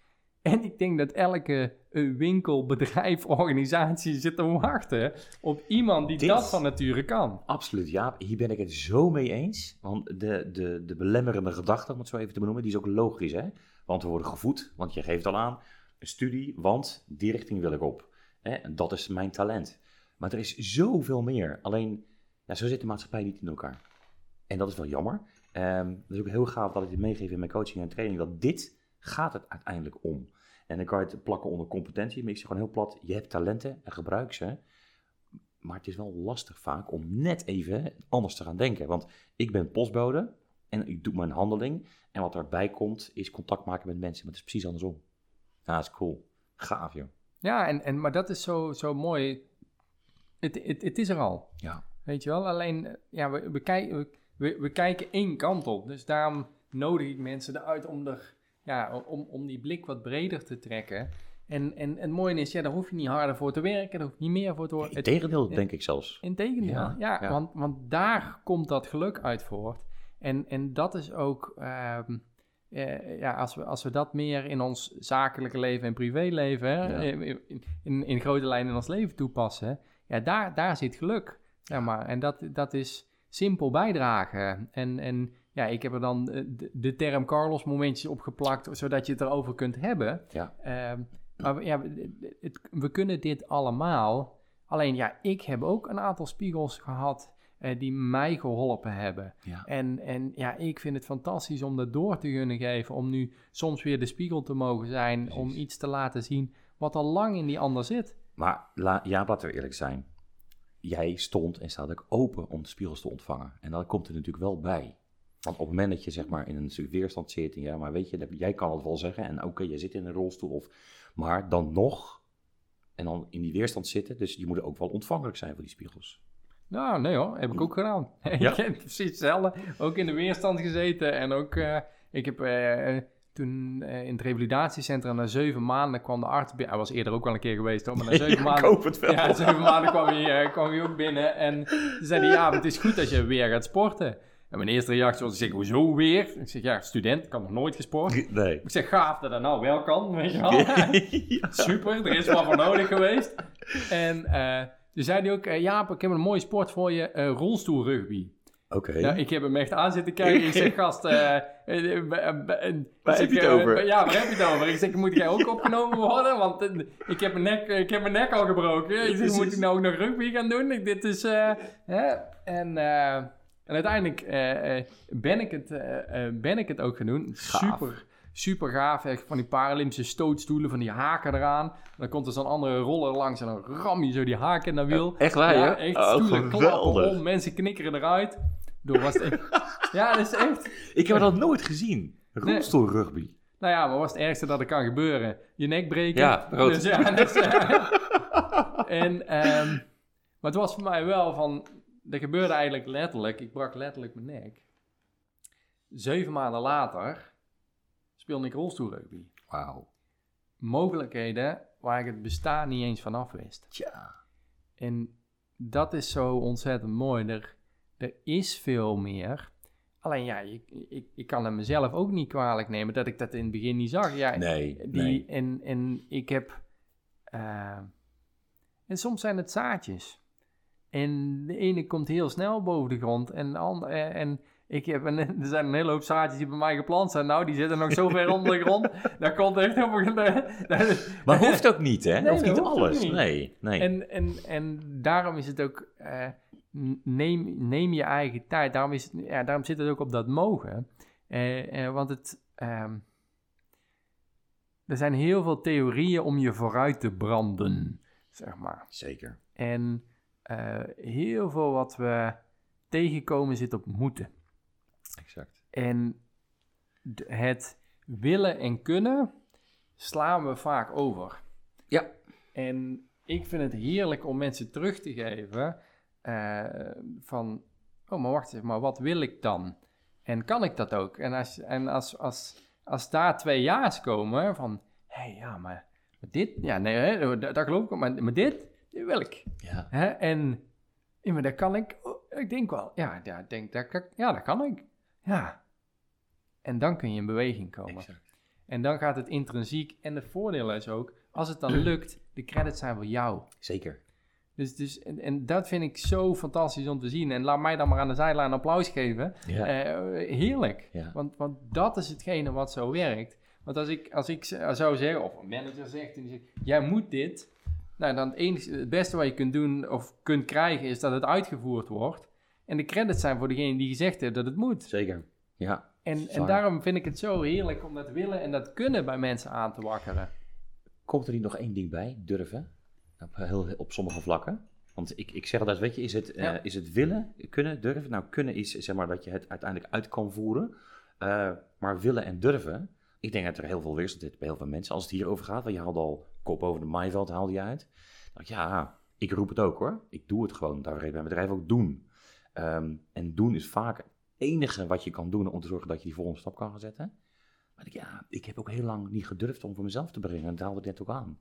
En ik denk dat elke eh, winkel, bedrijf, organisatie [LAUGHS] zit te wachten op iemand die Dit- dat van nature kan. Absoluut, Jaap. Hier ben ik het zo mee eens. Want de, de, de belemmerende gedachte, om het zo even te benoemen, die is ook logisch. Hè? Want we worden gevoed, want je geeft al aan, een studie, want die richting wil ik op. Hè? En dat is mijn talent. Maar er is zoveel meer. Alleen, ja, zo zit de maatschappij niet in elkaar. En dat is wel jammer. Ehm dat is ook heel gaaf dat ik dit meegeef in mijn coaching en training. Dat dit gaat het uiteindelijk om. En dan kan je het plakken onder competentie. Maar ik zeg gewoon heel plat, je hebt talenten en gebruik ze. Maar het is wel lastig vaak om net even anders te gaan denken. Want ik ben postbode en ik doe mijn handeling. En wat erbij komt is contact maken met mensen. Maar het is precies andersom. Ja, dat is cool. Gaaf, joh. Ja, en, en, maar dat is zo, zo mooi. Het, het, het is er al. Ja. Weet je wel? Alleen, eh, ja, we, we, kijk- we, we, we kijken één kant op. Dus daarom nodig ik mensen eruit om, er, ja, om, om die blik wat breder te trekken. En, en, en het mooie is, ja, daar hoef je niet harder voor te werken. Daar hoef je niet meer voor te worden. Het- Integendeel, denk ik zelfs. Integendeel, Ja, ja. ja. Want, want daar komt dat geluk uit voort. En, en dat is ook, ehm, eh, ja, als we, als we dat meer in ons zakelijke leven en privéleven, Ja. in, in, in grote lijnen in ons leven toepassen, ja, daar, daar zit geluk. Zeg maar. En dat, dat is simpel bijdragen. En, en ja, ik heb er dan eh, de, de term Carlos momentjes opgeplakt, zodat je het erover kunt hebben. Ja. Ehm, maar we- ja, het- we kunnen dit allemaal. Alleen ja, ik heb ook een aantal spiegels gehad eh, die mij geholpen hebben. Ja. En, en ja, ik vind het fantastisch om dat door te kunnen geven. Om nu soms weer de spiegel te mogen zijn. Precies. Om iets te laten zien wat al lang in die ander zit. Maar la, ja, laten we eerlijk zijn. Jij stond en staat ook open om de spiegels te ontvangen. En dat komt er natuurlijk wel bij. Want op het moment dat je zeg maar in een weerstand zit, en ja, maar weet je, dat- jij kan het wel zeggen. En oké, je zit in een rolstoel, of, maar dan nog, en dan in die weerstand zitten. Dus je moet ook wel ontvankelijk zijn voor die spiegels. Nou, nee hoor, heb ik ook gedaan. [LAUGHS] Ja. ik heb precies hetzelfde. Ook in de weerstand gezeten. En ook, eh, ik heb eh, toen eh, in het revalidatiecentrum na zeven maanden kwam de arts binnen. Hij was eerder ook wel een keer geweest hoor, maar na [LAUGHS] zeven Ja, maanden... ik hoop het wel. Ja, zeven maanden kwam hij, kwam hij ook binnen. En ze zeiden, ja, het is goed als je weer gaat sporten. En mijn eerste reactie was, ik zeg, hoezo weer? Ik zeg, ja, student, ik had nog nooit gesport. [LAUGHS] Nee. Ik zeg, gaaf dat dat nou wel kan, weet je wel. [LAUGHS] Ja. [LAUGHS] Super, er is wat voor nodig geweest. En eh toen zei hij ook, eh, Jaap, ik heb een mooie sport voor je, eh rolstoelrugby. Oké. Ja, ik heb hem echt aan zitten kijken. Ik zeg, gast... Waar ik heb je het over? ja, waar heb je het over? Ik zeg, moet jij ook opgenomen worden? Want ik, heb mijn nek, ik heb mijn nek al gebroken. Ik zeg, moet ik nou ook nog rugby gaan doen? Ik, dit is... hè? En, en uiteindelijk eh, eh, ben, ik het, eh, ben ik het ook gaan doen. Gaaf. Super, super gaaf. Echt van die Paralympische stootstoelen, van die haken eraan. Dan komt er zo'n andere roller langs en dan ram je zo die haken in dat wiel. Echt waar, ja, echt Oh, stoelen klappen om, mensen knikkeren eruit. Door was het echt- [LAUGHS] ja, dat is echt... Ik heb dat nooit gezien. Rolstoelrugby. Nou ja, maar wat is het ergste dat er kan gebeuren? Je nek breken. Ja, rood. Dus ja, dus, [LAUGHS] en, ehm, maar het was voor mij wel van... Dat gebeurde eigenlijk letterlijk. Ik brak letterlijk mijn nek. Zeven maanden later speelde ik rolstoelrugby. Wauw. Mogelijkheden waar ik het bestaan niet eens van af wist. Tja. En dat is zo ontzettend mooi. Er, er is veel meer. Alleen ja, ik, ik, ik kan het mezelf ook niet kwalijk nemen dat ik dat in het begin niet zag. Ja, Nee, die, nee. En, en ik heb. eh, en soms zijn het zaadjes. En de ene komt heel snel boven de grond. En, de andere, en ik heb een, [LAUGHS] er zijn een hele hoop zaadjes die bij mij geplant zijn. Nou, die zitten nog zo ver onder de grond. Daar komt echt helemaal. [LAUGHS] Maar hoeft ook niet, hè? Nee, of niet dat hoeft ook alles. niet. Nee, nee. En, en, en daarom is het ook, eh, neem, neem je eigen tijd. Daarom, is het, ja, daarom zit het ook op dat mogen. Eh, eh, want het, ehm, er zijn heel veel theorieën om je vooruit te branden, zeg maar. Zeker. En eh, heel veel wat we tegenkomen zit op moeten. Exact. En het willen en kunnen slaan we vaak over. Ja. En ik vind het heerlijk om mensen terug te geven eh, van, oh maar wacht even, maar wat wil ik dan? En kan ik dat ook? En als, en als, als, als daar twee ja's komen van, hé hey, ja, maar, dit, ja nee, dat, geloof ik ook, maar, maar dit, wil ik. Ja. Hè? En ja, maar dat kan ik. Oh, ik denk wel. Ja, ja, denk, dat, kan- ja, dat kan ik. Ja. En dan kun je in beweging komen. Exact. En dan gaat het intrinsiek. En het voordeel is ook, als het dan [CLEARS THROAT] lukt, de credits zijn voor jou. Zeker. Dus, dus en, en dat vind ik zo fantastisch om te zien. En laat mij dan maar aan de zijlijn applaus geven. Ja. Eh, heerlijk. Ja. Want, want dat is hetgene wat zo werkt. Want als ik, als ik zou zeggen, of een manager zegt, en die zegt, jij moet dit. Nou, dan het, enige, het beste wat je kunt doen of kunt krijgen is dat het uitgevoerd wordt. En de credits zijn voor degene die gezegd heeft dat het moet. Zeker. Ja. En, en daarom vind ik het zo heerlijk om dat willen en dat kunnen bij mensen aan te wakkeren. Komt er hier nog één ding bij? Durven. Op, heel, op sommige vlakken. Want ik, ik zeg altijd, weet je, is het, eh, is het willen, kunnen, durven? Nou, kunnen is zeg maar dat je het uiteindelijk uit kan voeren. Eh, maar willen en durven, ik denk dat er heel veel weerstand zit bij heel veel mensen. Als het hierover gaat, want je haalde al kop over de maaiveld, haalde je uit. Dacht ja, ik roep het ook hoor. Ik doe het gewoon. Daar heeft mijn bedrijf ook doen. Ehm, en doen is vaak het enige wat je kan doen om te zorgen dat je die volgende stap kan gaan zetten. Maar ik, ja, ik heb ook heel lang niet gedurfd om voor mezelf te brengen. En dat haalde ik net ook aan.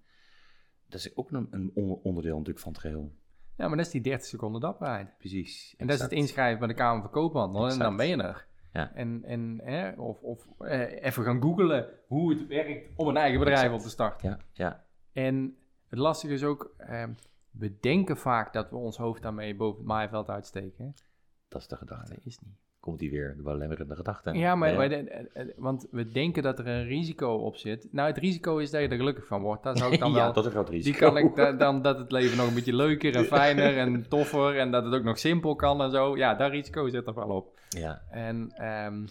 Dat is ook een, een on- onderdeel natuurlijk van het geheel. Ja, maar dat is die 30 seconden dapperheid. Precies. En dat is het inschrijven bij de Kamer van Koophandel. En dan ben je er. Ja. En, en, hè, of of eh, even gaan googlen hoe het werkt om een eigen bedrijf Exact. op te starten. Ja, ja. En het lastige is ook, ehm, we denken vaak dat we ons hoofd daarmee boven het maaiveld uitsteken. dat is de gedachte. dat is niet. Komt die weer, de belemmerende gedachte. Ja, maar, maar de- want we denken dat er een risico op zit. Nou, het risico is dat je er gelukkig van wordt. Dat zou ik dan [LAUGHS] ja, wel... dat is een groot risico. Die kan ik da- dan dat het leven nog een beetje leuker en fijner en [LAUGHS] toffer en dat het ook nog simpel kan en zo. Ja, dat risico zit er wel op. Ja, En, ehm,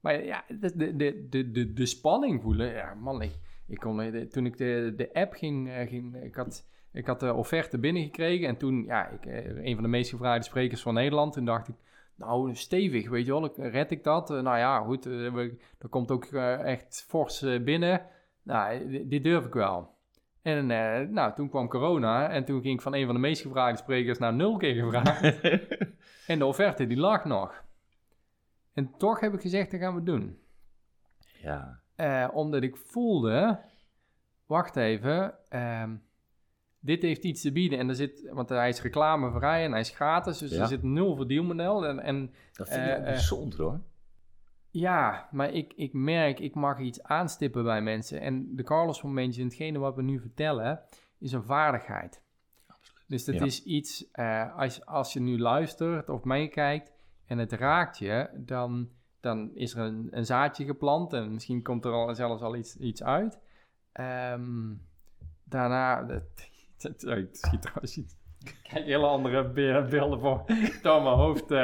maar ja, de, de, de, de, de, de spanning voelen. Ja, man, ik, ik kon, de- toen ik de, de app ging, eh, ging ik had, ik had de offerte binnengekregen en toen, ja, ik, eh, een van de meest gevraagde sprekers van Nederland, toen dacht ik, nou, stevig, weet je wel, red ik dat? Eh, nou ja, goed, eh, er komt ook eh, echt fors eh, binnen. Nou, di- dit durf ik wel. En eh, nou, toen kwam corona en toen ging ik van een van de meest gevraagde sprekers naar nul keer gevraagd. [LAUGHS] en de offerte, die lag nog. En toch heb ik gezegd, dat gaan we doen. ja, Eh, omdat ik voelde, wacht even, ehm, dit heeft iets te bieden. En er zit, want hij is reclamevrij en hij is gratis, dus Ja. er zit nul verdienmodel. En, en dat vind ik Eh, wel eh, bijzonder hoor. ja, maar ik, ik merk, ik mag iets aanstippen bij mensen. En de Carlos momentjes en hetgene wat we nu vertellen, is een vaardigheid. Absoluut. Dus dat Ja. is iets, eh, als, als je nu luistert of meekijkt, en het raakt je, dan, dan is er een, een zaadje geplant en misschien komt er al zelfs al iets, iets uit. Ehm, daarna, dat, dat, ik schiet trouwens iets. Ik krijg hele andere be- beelden voor door mijn hoofd. eh,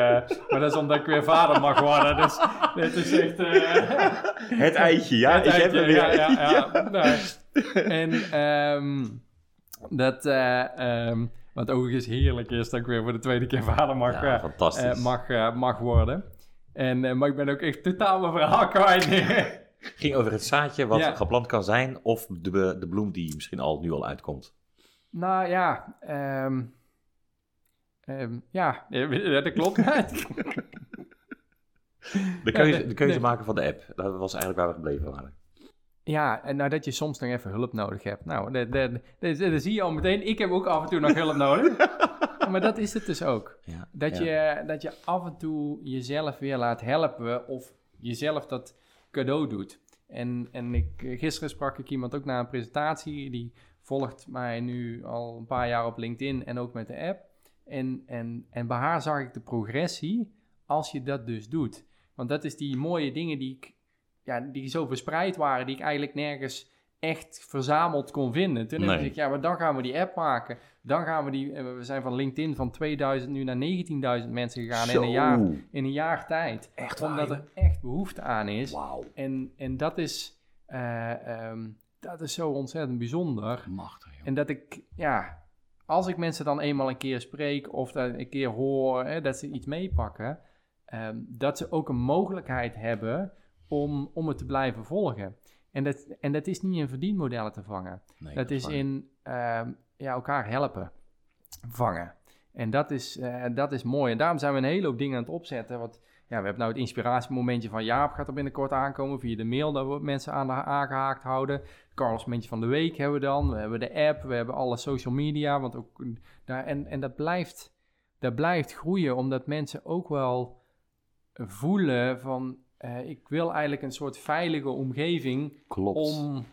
maar dat is omdat ik weer vader mag worden. Dus dit is echt... eh, Het eitje, ja. het ik heb eitje, hem weer. Ja, ja, ja. En ehm, dat... eh, ehm, wat overigens heerlijk is dat ik weer voor de tweede keer vader mag, Ja, fantastisch. mag, mag worden. En, eh, maar ik ben ook echt totaal mijn verhaal kwijt. [LAUGHS] ging over het zaadje wat Ja. geplant kan zijn of de, de bloem die misschien al nu al uitkomt. nou ja, ehm, ehm, ja, [LAUGHS] dat klopt. [LAUGHS] De keuze, de keuze maken van de app, dat was eigenlijk waar we gebleven waren. Ja, en nou dat je soms nog even hulp nodig hebt. Nou, dat zie je al meteen. Ik heb ook af en toe nog hulp nodig. Maar dat is het dus ook. [LAUGHS] Ja, Dat, ja. je, dat je af en toe jezelf weer laat helpen of jezelf dat cadeau doet. En, en ik, gisteren sprak ik iemand ook na een presentatie, die volgt mij nu al een paar jaar op LinkedIn en ook met de app. En, en, en bij haar zag ik de progressie als je dat dus doet. Want dat is die mooie dingen die ik, ja, die zo verspreid waren, die ik eigenlijk nergens echt verzameld kon vinden. Toen Nee. dacht ik, ja, maar dan gaan we die app maken. Dan gaan we die, eh, we zijn van LinkedIn van 2000 nu naar 19.000 mensen gegaan in een, jaar, in een jaar tijd. Echt waar, Omdat er echt behoefte aan is. En, en dat, is, eh, ehm, dat is zo ontzettend bijzonder. machtig joh. En dat ik, ja, als ik mensen dan eenmaal een keer spreek of dat een keer hoor hè, dat ze iets meepakken, ehm, dat ze ook een mogelijkheid hebben om, om het te blijven volgen. En dat, en dat is niet in verdienmodellen te vangen. Nee, dat is in ehm, ja, elkaar helpen, vangen. En dat is, eh, dat is mooi. En daarom zijn we een hele hoop dingen aan het opzetten. Want ja, we hebben nou het inspiratiemomentje van Jaap gaat er binnenkort aankomen via de mail dat we mensen aan de, aangehaakt houden. Carlos momentje van de week hebben we dan. We hebben de app, we hebben alle social media. Want ook daar, en, en dat blijft, dat blijft groeien omdat mensen ook wel voelen van eh, ik wil eigenlijk een soort veilige omgeving Klopt. om,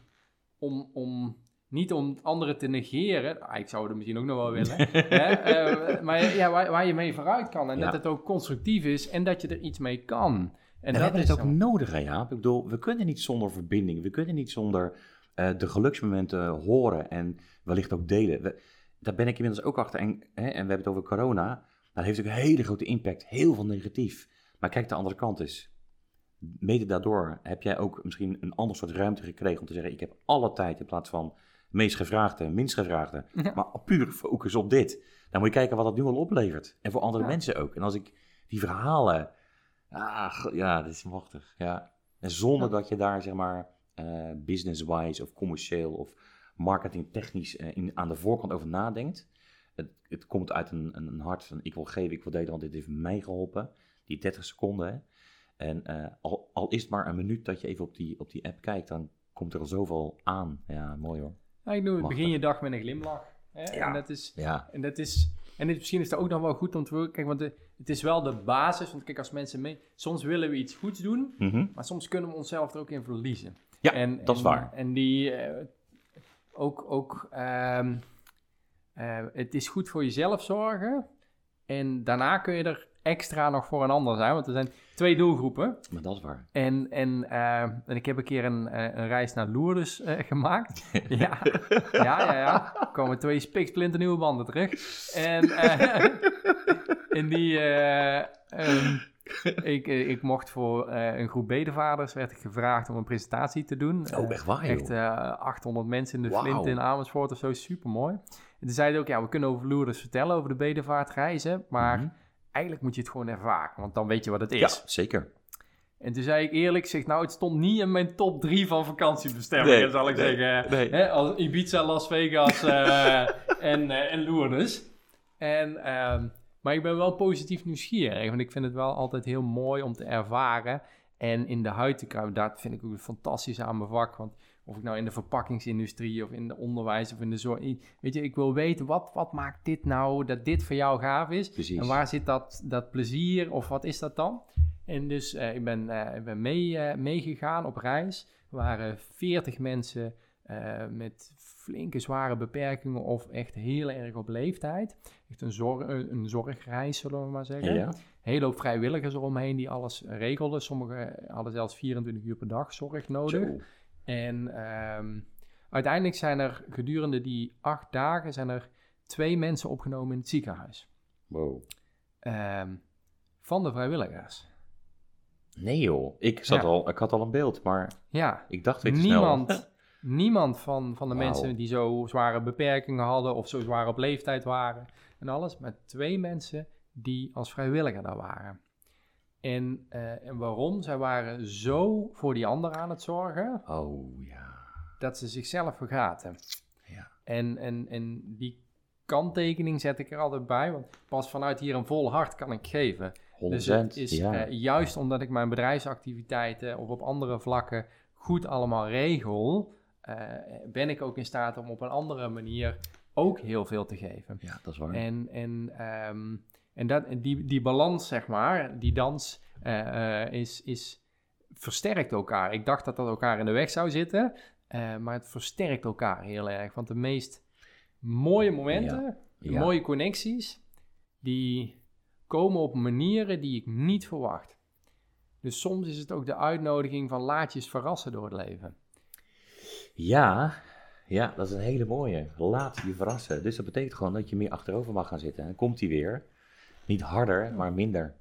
om, om niet om anderen te negeren. Ah, ik zou het misschien ook nog wel willen. [LAUGHS] hè? eh, maar ja, waar, waar je mee vooruit kan. En Ja. dat het ook constructief is en dat je er iets mee kan. En, En we dat hebben is het ook zo- nodig, hè, Jaap. Ik bedoel, we kunnen niet zonder verbinding. We kunnen niet zonder eh, de geluksmomenten horen en wellicht ook delen. We- daar ben ik inmiddels ook achter. En, hè, en we hebben het over corona. Dat heeft ook een hele grote impact. Heel veel negatief. Maar kijk, de andere kant is. Mede daardoor heb jij ook misschien een ander soort ruimte gekregen om te zeggen: Ik heb alle tijd in plaats van meest gevraagde, minst gevraagde. Ja. Maar puur focus op dit. Dan moet je kijken wat dat nu al oplevert. En voor andere Ja. mensen ook. En als ik die verhalen. Ah, ja, dat is machtig. Ja. En zonder Ja. dat je daar, zeg maar, eh, business-wise of commercieel of marketingtechnisch eh, in, aan de voorkant over nadenkt. Het, het komt uit een, een, een hart van ik wil geven, ik wil delen, want dit heeft mij geholpen. Die 30 seconden. Hè. En eh, al, al is het maar een minuut dat je even op die, op die app kijkt, dan komt er al zoveel aan. Ja, mooi hoor. Ja, ik doe het, begin je dag met een glimlach. Hè? Ja. En dat is... Ja, En dat is... En dit, misschien is dat ook nog wel goed om te. Kijk, want de, het is wel de basis. Want kijk, als mensen mee... Soms willen we iets goeds doen. Mhm. Maar soms kunnen we onszelf er ook in verliezen. ja En, dat is en- waar. En die eh, ook, ook ehm, eh, het is goed voor jezelf zorgen. En daarna kun je er extra nog voor een ander zijn. Want er zijn twee doelgroepen. Maar dat is waar. En, en, eh, en ik heb een keer een, eh, een reis naar Lourdes eh, gemaakt. [LAUGHS] ja, ja, ja, ja. Er komen twee spiksplinternieuwe banden terug. En [LAUGHS] in die... eh, ehm, ik, ik mocht voor een groep bedevaders werd ik gevraagd om een presentatie te doen. Oh, echt waar, joh. Echt eh, 800 mensen in de Wauw. Flint in Amersfoort of zo, super mooi. En toen zeiden ook, ja, we kunnen over Lourdes vertellen, over de bedevaartreizen, maar Mhm. Eigenlijk moet je het gewoon ervaren, want dan weet je wat het is. Ja, zeker. En toen zei ik eerlijk, zeg, nou, het stond niet in mijn top 3 van vakantiebestemmingen, Nee, zal ik nee, zeggen. nee. Hè, als Ibiza, Las Vegas eh, [LAUGHS] en, eh, en Lourdes. En, ehm, maar ik ben wel positief nieuwsgierig, want ik vind het wel altijd heel mooi om te ervaren en in de huid te kruipen. Dat vind ik ook fantastisch aan mijn vak, want of ik nou in de verpakkingsindustrie of in de onderwijs of in de zorg... Weet je, ik wil weten, wat, wat maakt dit nou, dat dit voor jou gaaf is? Precies. En waar zit dat, dat plezier of wat is dat dan? En dus eh, ik ben, eh, ik ben mee, eh, meegegaan op reis. Er waren 40 mensen met flinke zware beperkingen of echt heel erg op leeftijd. Echt een, zorg, een zorgreis, zullen we maar zeggen. Ja. Hele hoop vrijwilligers eromheen die alles regelden. Sommigen hadden zelfs 24 uur per dag zorg nodig. Zo. En ehm, uiteindelijk zijn er gedurende die acht dagen zijn er twee mensen opgenomen in het ziekenhuis. Wow. Ehm, van de vrijwilligers. Nee joh, ik, zat Ja. al, ik had al een beeld, maar Ja, ik dacht weet je snel. niemand, [LAUGHS] niemand van, van de mensen die zo zware beperkingen hadden of zo zwaar op leeftijd waren en alles, maar twee mensen die als vrijwilliger daar waren. En, eh, en waarom? Zij waren zo voor die ander aan het zorgen Oh ja. dat ze zichzelf vergaten. Ja. En, en, en die kanttekening zet ik er altijd bij, want pas vanuit hier een vol hart kan ik geven. 100 Dus het is ja. eh, juist omdat ik mijn bedrijfsactiviteiten of op andere vlakken goed allemaal regel, eh, ben ik ook in staat om op een andere manier ook heel veel te geven. ja, dat is waar. En, en, ehm, en dat, die, die balans, zeg maar, die dans, eh, eh, is, is, versterkt elkaar. Ik dacht dat dat elkaar in de weg zou zitten, eh, maar het versterkt elkaar heel erg. Want de meest mooie momenten, de Ja. mooie connecties, die komen op manieren die ik niet verwacht. Dus soms is het ook de uitnodiging van laat je verrassen door het leven. Ja, ja, dat is een hele mooie. Laat je verrassen. Dus dat betekent gewoon dat je meer achterover mag gaan zitten. En dan komt hij weer. Niet harder, maar minder.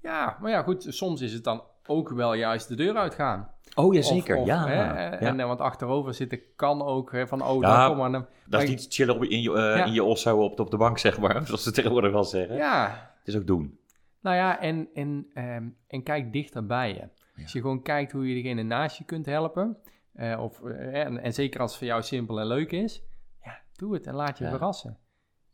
Ja, maar ja, goed, soms is het dan ook wel juist de deur uitgaan. Oh ja, Of- zeker. of, ja, hè, ja. En, want achterover zitten kan ook hè, van, oh, Ja, kom maar. dan- dat is niet chillen op, in je, Ja. in je osso op, op de bank, zeg maar. [LAUGHS] Zoals ze tegenwoordig wel zeggen. Ja, Het is ook doen. nou ja, en, en, ehm, en kijk dichter bij je. Als je gewoon kijkt hoe je degene naast je kunt helpen. eh, of, eh, en, en zeker als het voor jou simpel en leuk is. Ja, doe het en laat je verrassen.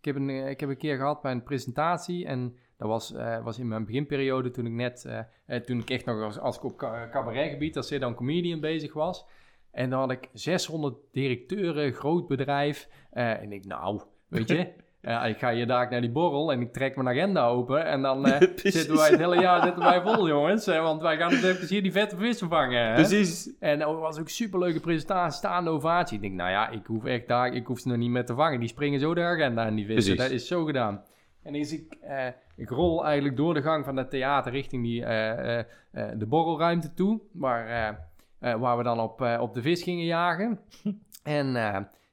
Ik heb, een, eh, ik heb een keer gehad bij een presentatie. En dat was, eh, was in mijn beginperiode toen ik net... eh, toen ik echt nog als, als ik op ca- cabaretgebied als sit-down comedian bezig was. En dan had ik 600 directeuren, groot bedrijf. en ik, nou, weet je... [LAUGHS] eh, ik ga hier daar naar die borrel en ik trek mijn agenda open. En dan [LAUGHS] eh, zitten wij het hele jaar zitten wij vol, jongens. want wij gaan even hier die vette vis vangen. hè. Precies. En dat was ook een superleuke presentatie, staande ovatie. Ik denk, nou ja, ik hoef echt daar, ik hoef ze nog niet meer te vangen. Die springen zo de agenda in die vissen. Precies. Dat is zo gedaan. En is ik, eh, ik rol eigenlijk door de gang van het theater richting die, eh, de borrelruimte toe. Waar, waar we dan op, op de vis gingen jagen. [LAUGHS] en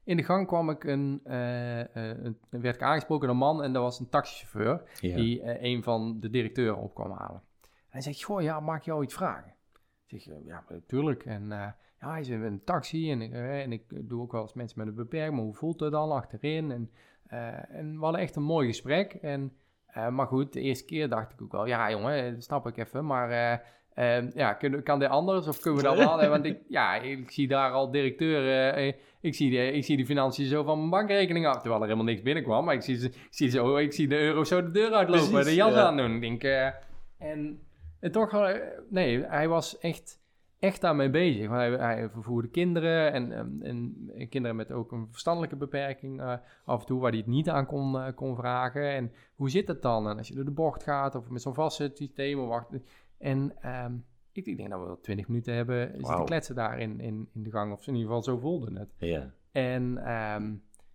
in de gang kwam ik een, eh, eh, een, werd ik aangesproken door een man en dat was een taxichauffeur Ja. die eh, een van de directeuren op kwam halen. Hij zegt, goh, ja, mag ik jou iets vragen? Ik zeg, ja, natuurlijk. En ja, hij zit in een taxi en ik, en ik doe ook wel eens mensen met een beperking, maar hoe voelt het dan achterin? En, en we hadden echt een mooi gesprek. En, maar goed, de eerste keer dacht ik ook wel, ja jongen, dat snap ik even, maar... eh, ja, kun, kan dit anders of kunnen we dat wel? Want ik, ja, ik zie daar al directeur, eh, ik, zie de, ik zie de financiën zo van mijn bankrekening af, terwijl er helemaal niks binnenkwam. Maar ik zie, ik zie, zo, ik zie de euro zo de deur uitlopen, Precies, de jas ja. aandoen. Ik denk, eh, en, en toch, eh, nee, hij was echt, echt daarmee bezig. Want hij, hij vervoerde kinderen en, ehm, en, en kinderen met ook een verstandelijke beperking af en toe, waar hij het niet aan kon, kon vragen. En hoe zit het dan? En als je door de bocht gaat of met zo'n vastzetsysteem, of wacht. En ehm, ik, ik denk dat we wel twintig minuten hebben zitten kletsen daar in, in, in de gang. Of in ieder geval zo voelde het. Ja. En ehm,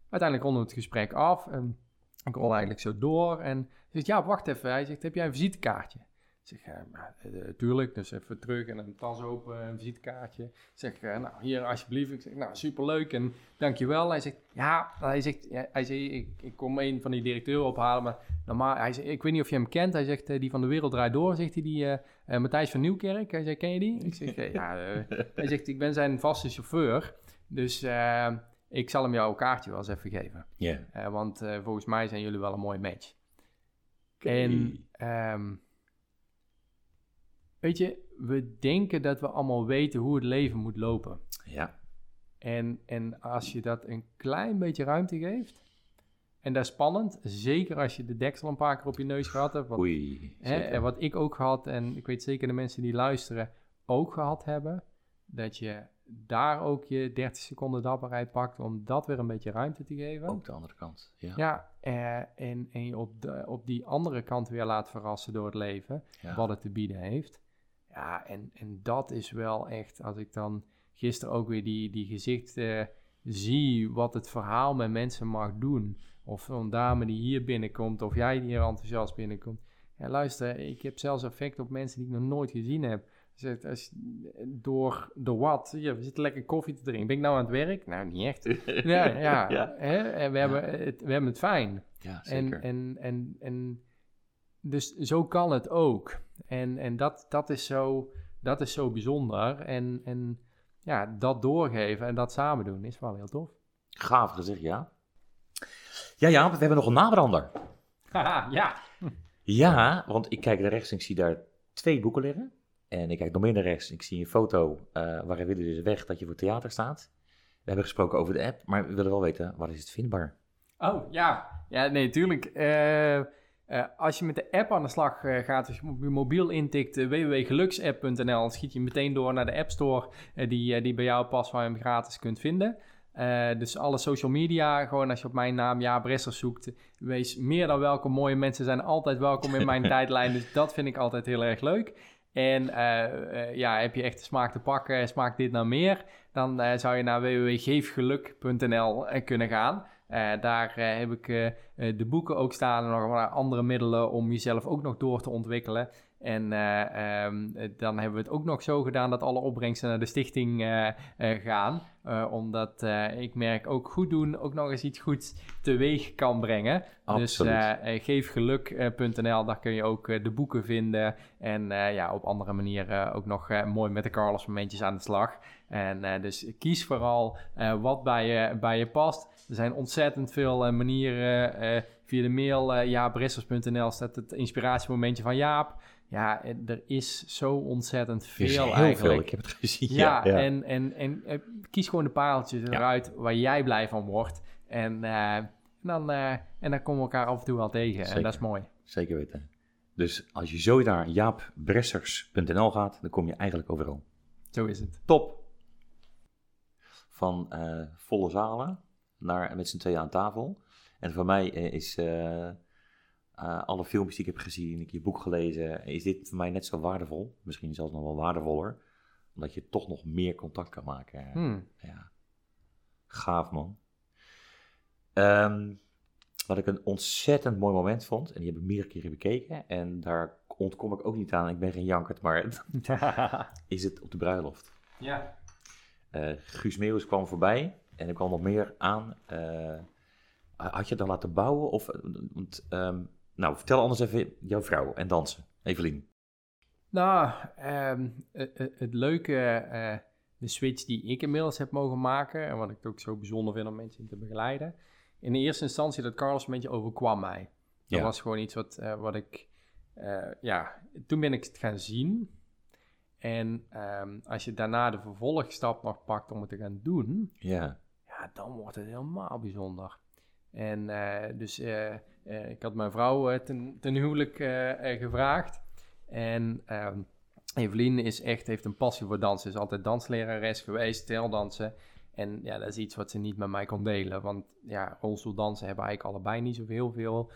uiteindelijk ronden we het gesprek af. En ik rol eigenlijk zo door. En zegt, ja, wacht even. Hij zegt, heb jij een visitekaartje? Zeg, ja, maar, eh, tuurlijk. Dus even terug en een tas open, een visitekaartje. Zeg, eh, nou, hier alsjeblieft. Ik zeg, nou, superleuk en dankjewel. Hij zegt, ja, hij zegt, ja, hij zegt ik, ik kom een van die directeuren ophalen, maar normaal, hij zegt, ik weet niet of je hem kent. Hij zegt, eh, die van de Wereld Draait Door, zegt hij, die eh, eh, Matthijs van Nieuwkerk. Hij zegt, ken je die? Ik zeg, eh, ja, eh, [LAUGHS] hij zegt, ik ben zijn vaste chauffeur. Dus eh, ik zal hem jouw kaartje wel eens even geven. Ja. Eh, want eh, volgens mij zijn jullie wel een mooie match. En ehm, weet je, we denken dat we allemaal weten hoe het leven moet lopen. Ja. En, en als je dat een klein beetje ruimte geeft, en dat is spannend, zeker als je de deksel een paar keer op je neus gehad hebt, wat, Oei. hè, en wat ik ook gehad, en ik weet zeker de mensen die luisteren ook gehad hebben, dat je daar ook je 30 seconden dapperheid pakt om dat weer een beetje ruimte te geven. Ook de andere kant. Ja. Ja, eh, en, en je op, de, op die andere kant weer laat verrassen door het leven, Ja. wat het te bieden heeft. Ja, en, en dat is wel echt, als ik dan gisteren ook weer die, die gezicht, eh, zie wat het verhaal met mensen mag doen. Of een dame die hier binnenkomt, of jij die hier enthousiast binnenkomt. Ja, luister, ik heb zelfs effect op mensen die ik nog nooit gezien heb. Dus als, door, door wat? Ja, we zitten lekker koffie te drinken. Ben ik nou aan het werk? Nou, niet echt. [LAUGHS] ja, ja, Ja. Hè? En we, hebben het, we hebben het fijn. Ja, En, zeker. en, en, en dus zo kan het ook. En, en dat, dat, is zo, dat is zo bijzonder. En, en ja, dat doorgeven en dat samen doen is wel heel tof. Gaaf gezegd, ja. Ja, ja, we hebben nog een nabrander. Haha, ja. Ja, want ik kijk naar rechts en ik zie daar twee boeken liggen. En ik kijk nog meer naar rechts en ik zie een foto uh, waarin willen dus weg dat je voor theater staat. We hebben gesproken over de app, maar we willen wel weten, waar is het vindbaar? Oh, ja. Ja, nee, tuurlijk. Eh, eh, als je met de app aan de slag eh, gaat, als je op je mobiel intikt uh, www.geluksapp.nl, dan schiet je meteen door naar de App Store die, die bij jou past, waar je hem gratis kunt vinden. Dus alle social media, gewoon als je op mijn naam Ja Bressers zoekt, wees meer dan welkom. Mooie mensen zijn altijd welkom in mijn [LAUGHS] tijdlijn, dus dat vind ik altijd heel erg leuk. En ja, heb je echt de smaak te pakken, smaakt dit nou meer, dan zou je naar www.geefgeluk.nl kunnen gaan. Uh, daar uh, heb ik uh, de boeken ook staan en nog andere middelen om jezelf ook nog door te ontwikkelen. En um, dan hebben we het ook nog zo gedaan dat alle opbrengsten naar de stichting gaan. omdat ik merk ook goed doen ook nog eens iets goeds teweeg kan brengen. Absoluut. Dus geefgeluk.nl, daar kun je ook de boeken vinden. En ja, op andere manieren ook nog mooi met de Carlos momentjes aan de slag. En dus kies vooral wat bij je, bij je past. Er zijn ontzettend veel uh, manieren. Uh, via de mail uh, jaapbressers.nl staat het inspiratiemomentje van Jaap. Ja, er is zo ontzettend veel heel eigenlijk. Veel. Ik heb het gezien. Ja, ja, ja. En, en, en kies gewoon de pareltjes eruit waar jij blij van wordt. En, dan, en dan komen we elkaar af en toe wel tegen. Zeker. En dat is mooi. Zeker weten. Dus als je zo naar jaapbressers.nl gaat, dan kom je eigenlijk overal. Zo is het. Top. Van volle zalen naar, met z'n tweeën aan tafel. En voor mij uh, is uh, uh, alle filmpjes die ik heb gezien, ik heb je boek gelezen, is dit voor mij net zo waardevol. Misschien zelfs nog wel waardevoller. Omdat je toch nog meer contact kan maken. Hmm. Ja. Gaaf man. Um, wat ik een ontzettend mooi moment vond, en die heb ik meerdere keren bekeken. En daar ontkom ik ook niet aan, ik ben geen jankert, maar [LAUGHS] is het op de bruiloft. Ja. Guus Meeuwis kwam voorbij en er kwam nog meer aan. Uh, had je dan laten bouwen? Of, want, um, nou, vertel anders even jouw vrouw en dansen. Evelien. Nou, um, het, het, leuke, uh, de switch die ik inmiddels heb mogen maken... en wat ik ook zo bijzonder vind om mensen in te begeleiden... in de eerste instantie dat Carlos een beetje overkwam mij. Dat Ja. was gewoon iets wat, uh, wat ik... ja, toen ben ik het gaan zien... En um, als je daarna de vervolgstap nog pakt om het te gaan doen, Ja. Dan wordt het helemaal bijzonder. En uh, dus uh, uh, ik had mijn vrouw ten, ten, huwelijk gevraagd. En um, Evelien is echt, heeft een passie voor dansen. Is altijd danslerares geweest, teldansen. En ja, dat is iets wat ze niet met mij kon delen. Want ja, rolstoeldansen hebben eigenlijk allebei niet zoveel veel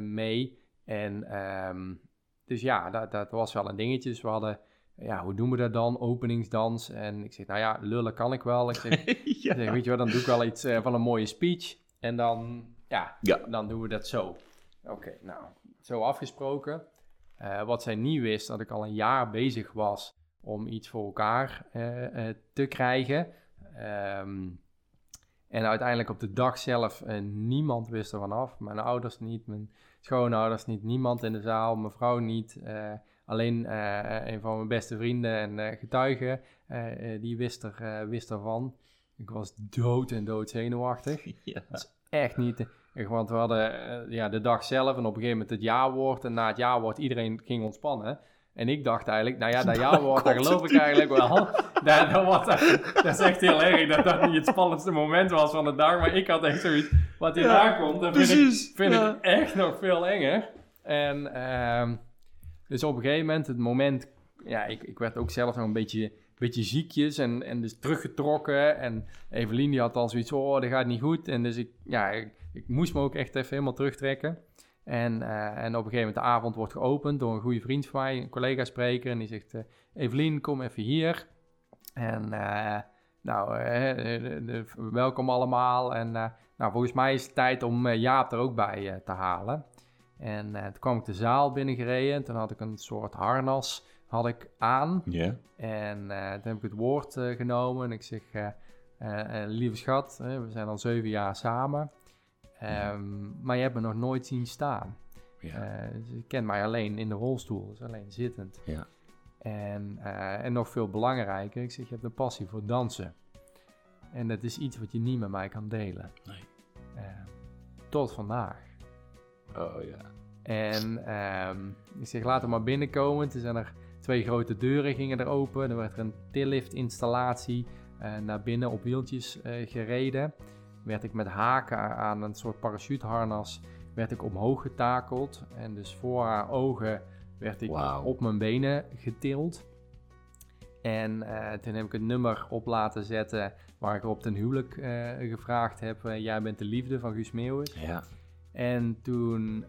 mee. En um, dus ja, dat, dat was wel een dingetje. Dus we hadden ja, hoe doen we dat dan? Openingsdans. En ik zeg, nou ja, lullen kan ik wel. Ik zeg, [LAUGHS] ja. ik zeg weet je wel, dan doe ik wel iets uh, van een mooie speech. En dan, ja, Ja. dan doen we dat zo. Oké, nou, zo afgesproken. Uh, wat zij niet wist, dat ik al een jaar bezig was om iets voor elkaar uh, te krijgen. Um, en uiteindelijk op de dag zelf, niemand wist er vanaf. Mijn ouders niet, mijn schoonouders niet, niemand in de zaal, mijn vrouw niet. Alleen uh, een van mijn beste vrienden en uh, getuigen, die wist, er, wist ervan. Ik was dood en dood zenuwachtig. [LAUGHS] Ja. Dat is echt niet... Want we hadden ja, de dag zelf en op een gegeven moment het jaarwoord. En na het jaarwoord iedereen ging ontspannen. En ik dacht eigenlijk, nou ja, dat [LAUGHS] jaarwoord, daar geloof ik eigenlijk wel. [LAUGHS] dat, dat, was, dat is echt heel erg dat dat niet het spannendste moment was van de dag. Maar ik had echt zoiets, wat hierna ja, komt, dat vind, ik, vind ja. ik echt nog veel enger. En... Uh, dus op een gegeven moment, het moment, ja, ik, ik werd ook zelf nog een beetje, beetje ziekjes en, en dus teruggetrokken. En Evelien die had al zoiets, oh, dat gaat niet goed. En dus ik, ja, ik, moest me ook echt even helemaal terugtrekken. En, uh, en op een gegeven moment de avond wordt geopend door een goede vriend van mij, een collega-spreker. En die zegt, uh, Evelien, kom even hier. En uh, nou, welkom allemaal. En nou, volgens mij is het tijd om Jaap er ook bij te halen. En toen kwam ik de zaal binnengereden. En toen had ik een soort harnas had ik aan. Ja. En toen heb ik het woord genomen. En ik zeg, lieve schat, we zijn al zeven jaar samen. Um, maar je hebt me nog nooit zien staan. Ja. Uh, je kent mij alleen in de rolstoel, dus alleen zittend. Ja. En, en nog veel belangrijker, ik zeg, je hebt een passie voor dansen. En dat is iets wat je niet met mij kan delen. Nee. Uh, tot vandaag. Oh ja. En um, ik zeg, laten we maar binnenkomen. Toen zijn er twee grote deuren gingen er open. Er werd er een tillift installatie naar binnen op wieltjes gereden werd ik met haken aan een soort parachuteharnas werd ik omhoog getakeld. En dus voor haar ogen werd ik op mijn benen getild. En uh, toen heb ik een nummer op laten zetten waar ik op ten huwelijk uh, gevraagd heb. Uh, jij bent de liefde van Guus Meeuwis. Ja. En toen,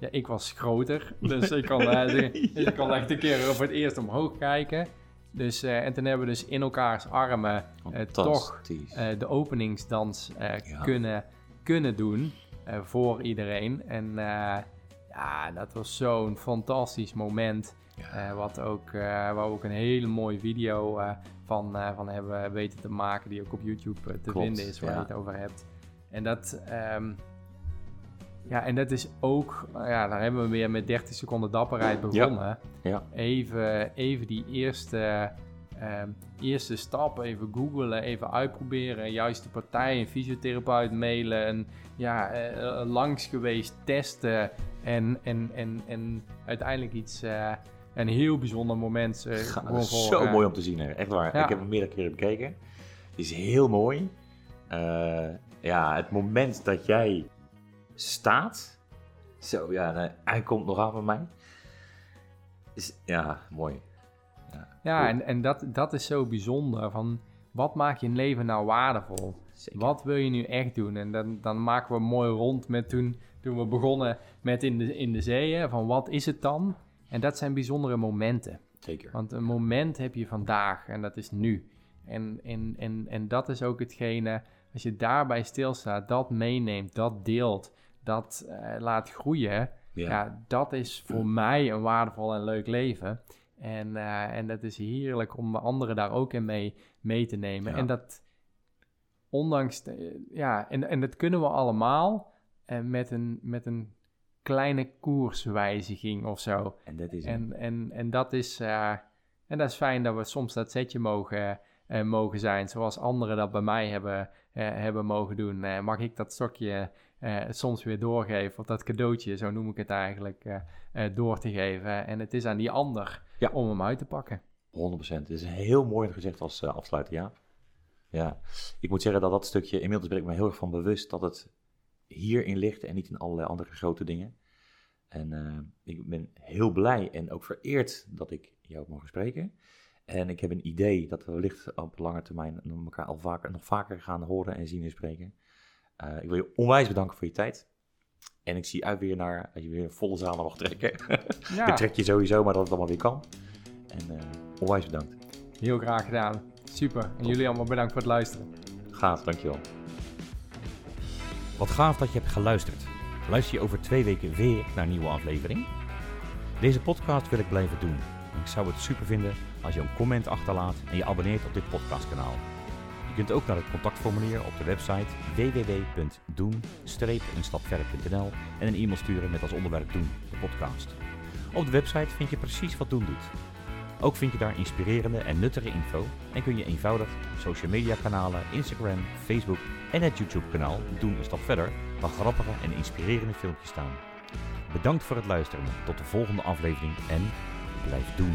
ja, ik was groter, dus ik kon, [LAUGHS] dus ik kon echt een keer voor het eerst omhoog kijken. Dus, uh, en toen hebben we dus in elkaars armen uh, toch uh, de openingsdans ja. kunnen, kunnen doen voor iedereen. En ja, dat was zo'n fantastisch moment. Ja. wat ook, waar we ook een hele mooie video van, van hebben weten te maken, die ook op YouTube te Klopt, vinden is, waar je het over hebt. En dat, um, ja, en dat is ook, ja, daar hebben we weer met 30 seconden dapperheid begonnen. Ja. Even, even die eerste, uh, eerste stap, even googlen, even uitproberen. Juist de partij, een fysiotherapeut mailen, en ja, uh, langs geweest testen. En, en, en, en uiteindelijk iets, uh, een heel bijzonder moment. Uh, voor, zo mooi om te zien, hè. echt waar. Ik heb hem meerdere keren bekeken. Het is heel mooi. ja, het moment dat jij staat. Zo, ja, hij komt nog aan van mij. Is, ja, mooi. Ja, ja en, en dat, dat is zo bijzonder. Van, wat maakt je leven nou waardevol? Wat wil je nu echt doen? En dan, dan maken we mooi rond met toen, toen we begonnen met in de, in de zeeën. Van wat is het dan? En dat zijn bijzondere momenten. Zeker. Want een moment heb je vandaag en dat is nu. En, en, en, en dat is ook hetgene, als je daarbij stilstaat, dat meeneemt, dat deelt, dat uh, laat groeien, ja. dat is voor mij een waardevol en leuk leven. En, uh, en dat is heerlijk om anderen daar ook in mee, mee te nemen. En dat, ondanks, de, ja, en, en dat kunnen we allemaal uh, met, een, met een kleine koerswijziging of zo. En dat is, en, en, en dat is, en dat is fijn dat we soms dat setje mogen, mogen zijn, zoals anderen dat bij mij hebben, hebben mogen doen. mag ik dat stokje uh, soms weer doorgeven, of dat cadeautje, zo noem ik het eigenlijk, uh, uh, door te geven. En het is aan die ander ja. om hem uit te pakken. 100%. Het is heel mooi gezegd als afsluiter, ja. Ja, ik moet zeggen dat dat stukje, inmiddels ben ik me heel erg van bewust dat het hierin ligt en niet in allerlei andere grote dingen. En ik ben heel blij en ook vereerd dat ik jou mogen spreken. En ik heb een idee dat we wellicht op lange termijn elkaar al vaker, nog vaker gaan horen en zien en spreken. Uh, ik wil je onwijs bedanken voor je tijd. En ik zie uit weer naar, als je weer een volle zaal mag trekken. [LAUGHS] Ja. dat trek je sowieso, maar dat het allemaal weer kan. En uh, onwijs bedankt. Heel graag gedaan. Super. En jullie allemaal bedankt voor het luisteren. Gaaf, dankjewel. Wat gaaf dat je hebt geluisterd. Luister je over twee weken weer naar een nieuwe aflevering? Deze podcast wil ik blijven doen. Ik zou het super vinden als je een comment achterlaat en je abonneert op dit podcastkanaal kunt ook naar het contactformulier op de website www.doen-eenstapverder.nl en een e-mail sturen met als onderwerp Doen, de podcast. Op de website vind je precies wat Doen doet. Ook vind je daar inspirerende en nuttige info en kun je eenvoudig social media kanalen, Instagram, Facebook en het YouTube kanaal Doen een stap verder waar grappige en inspirerende filmpjes staan. Bedankt voor het luisteren. Tot de volgende aflevering en blijf doen.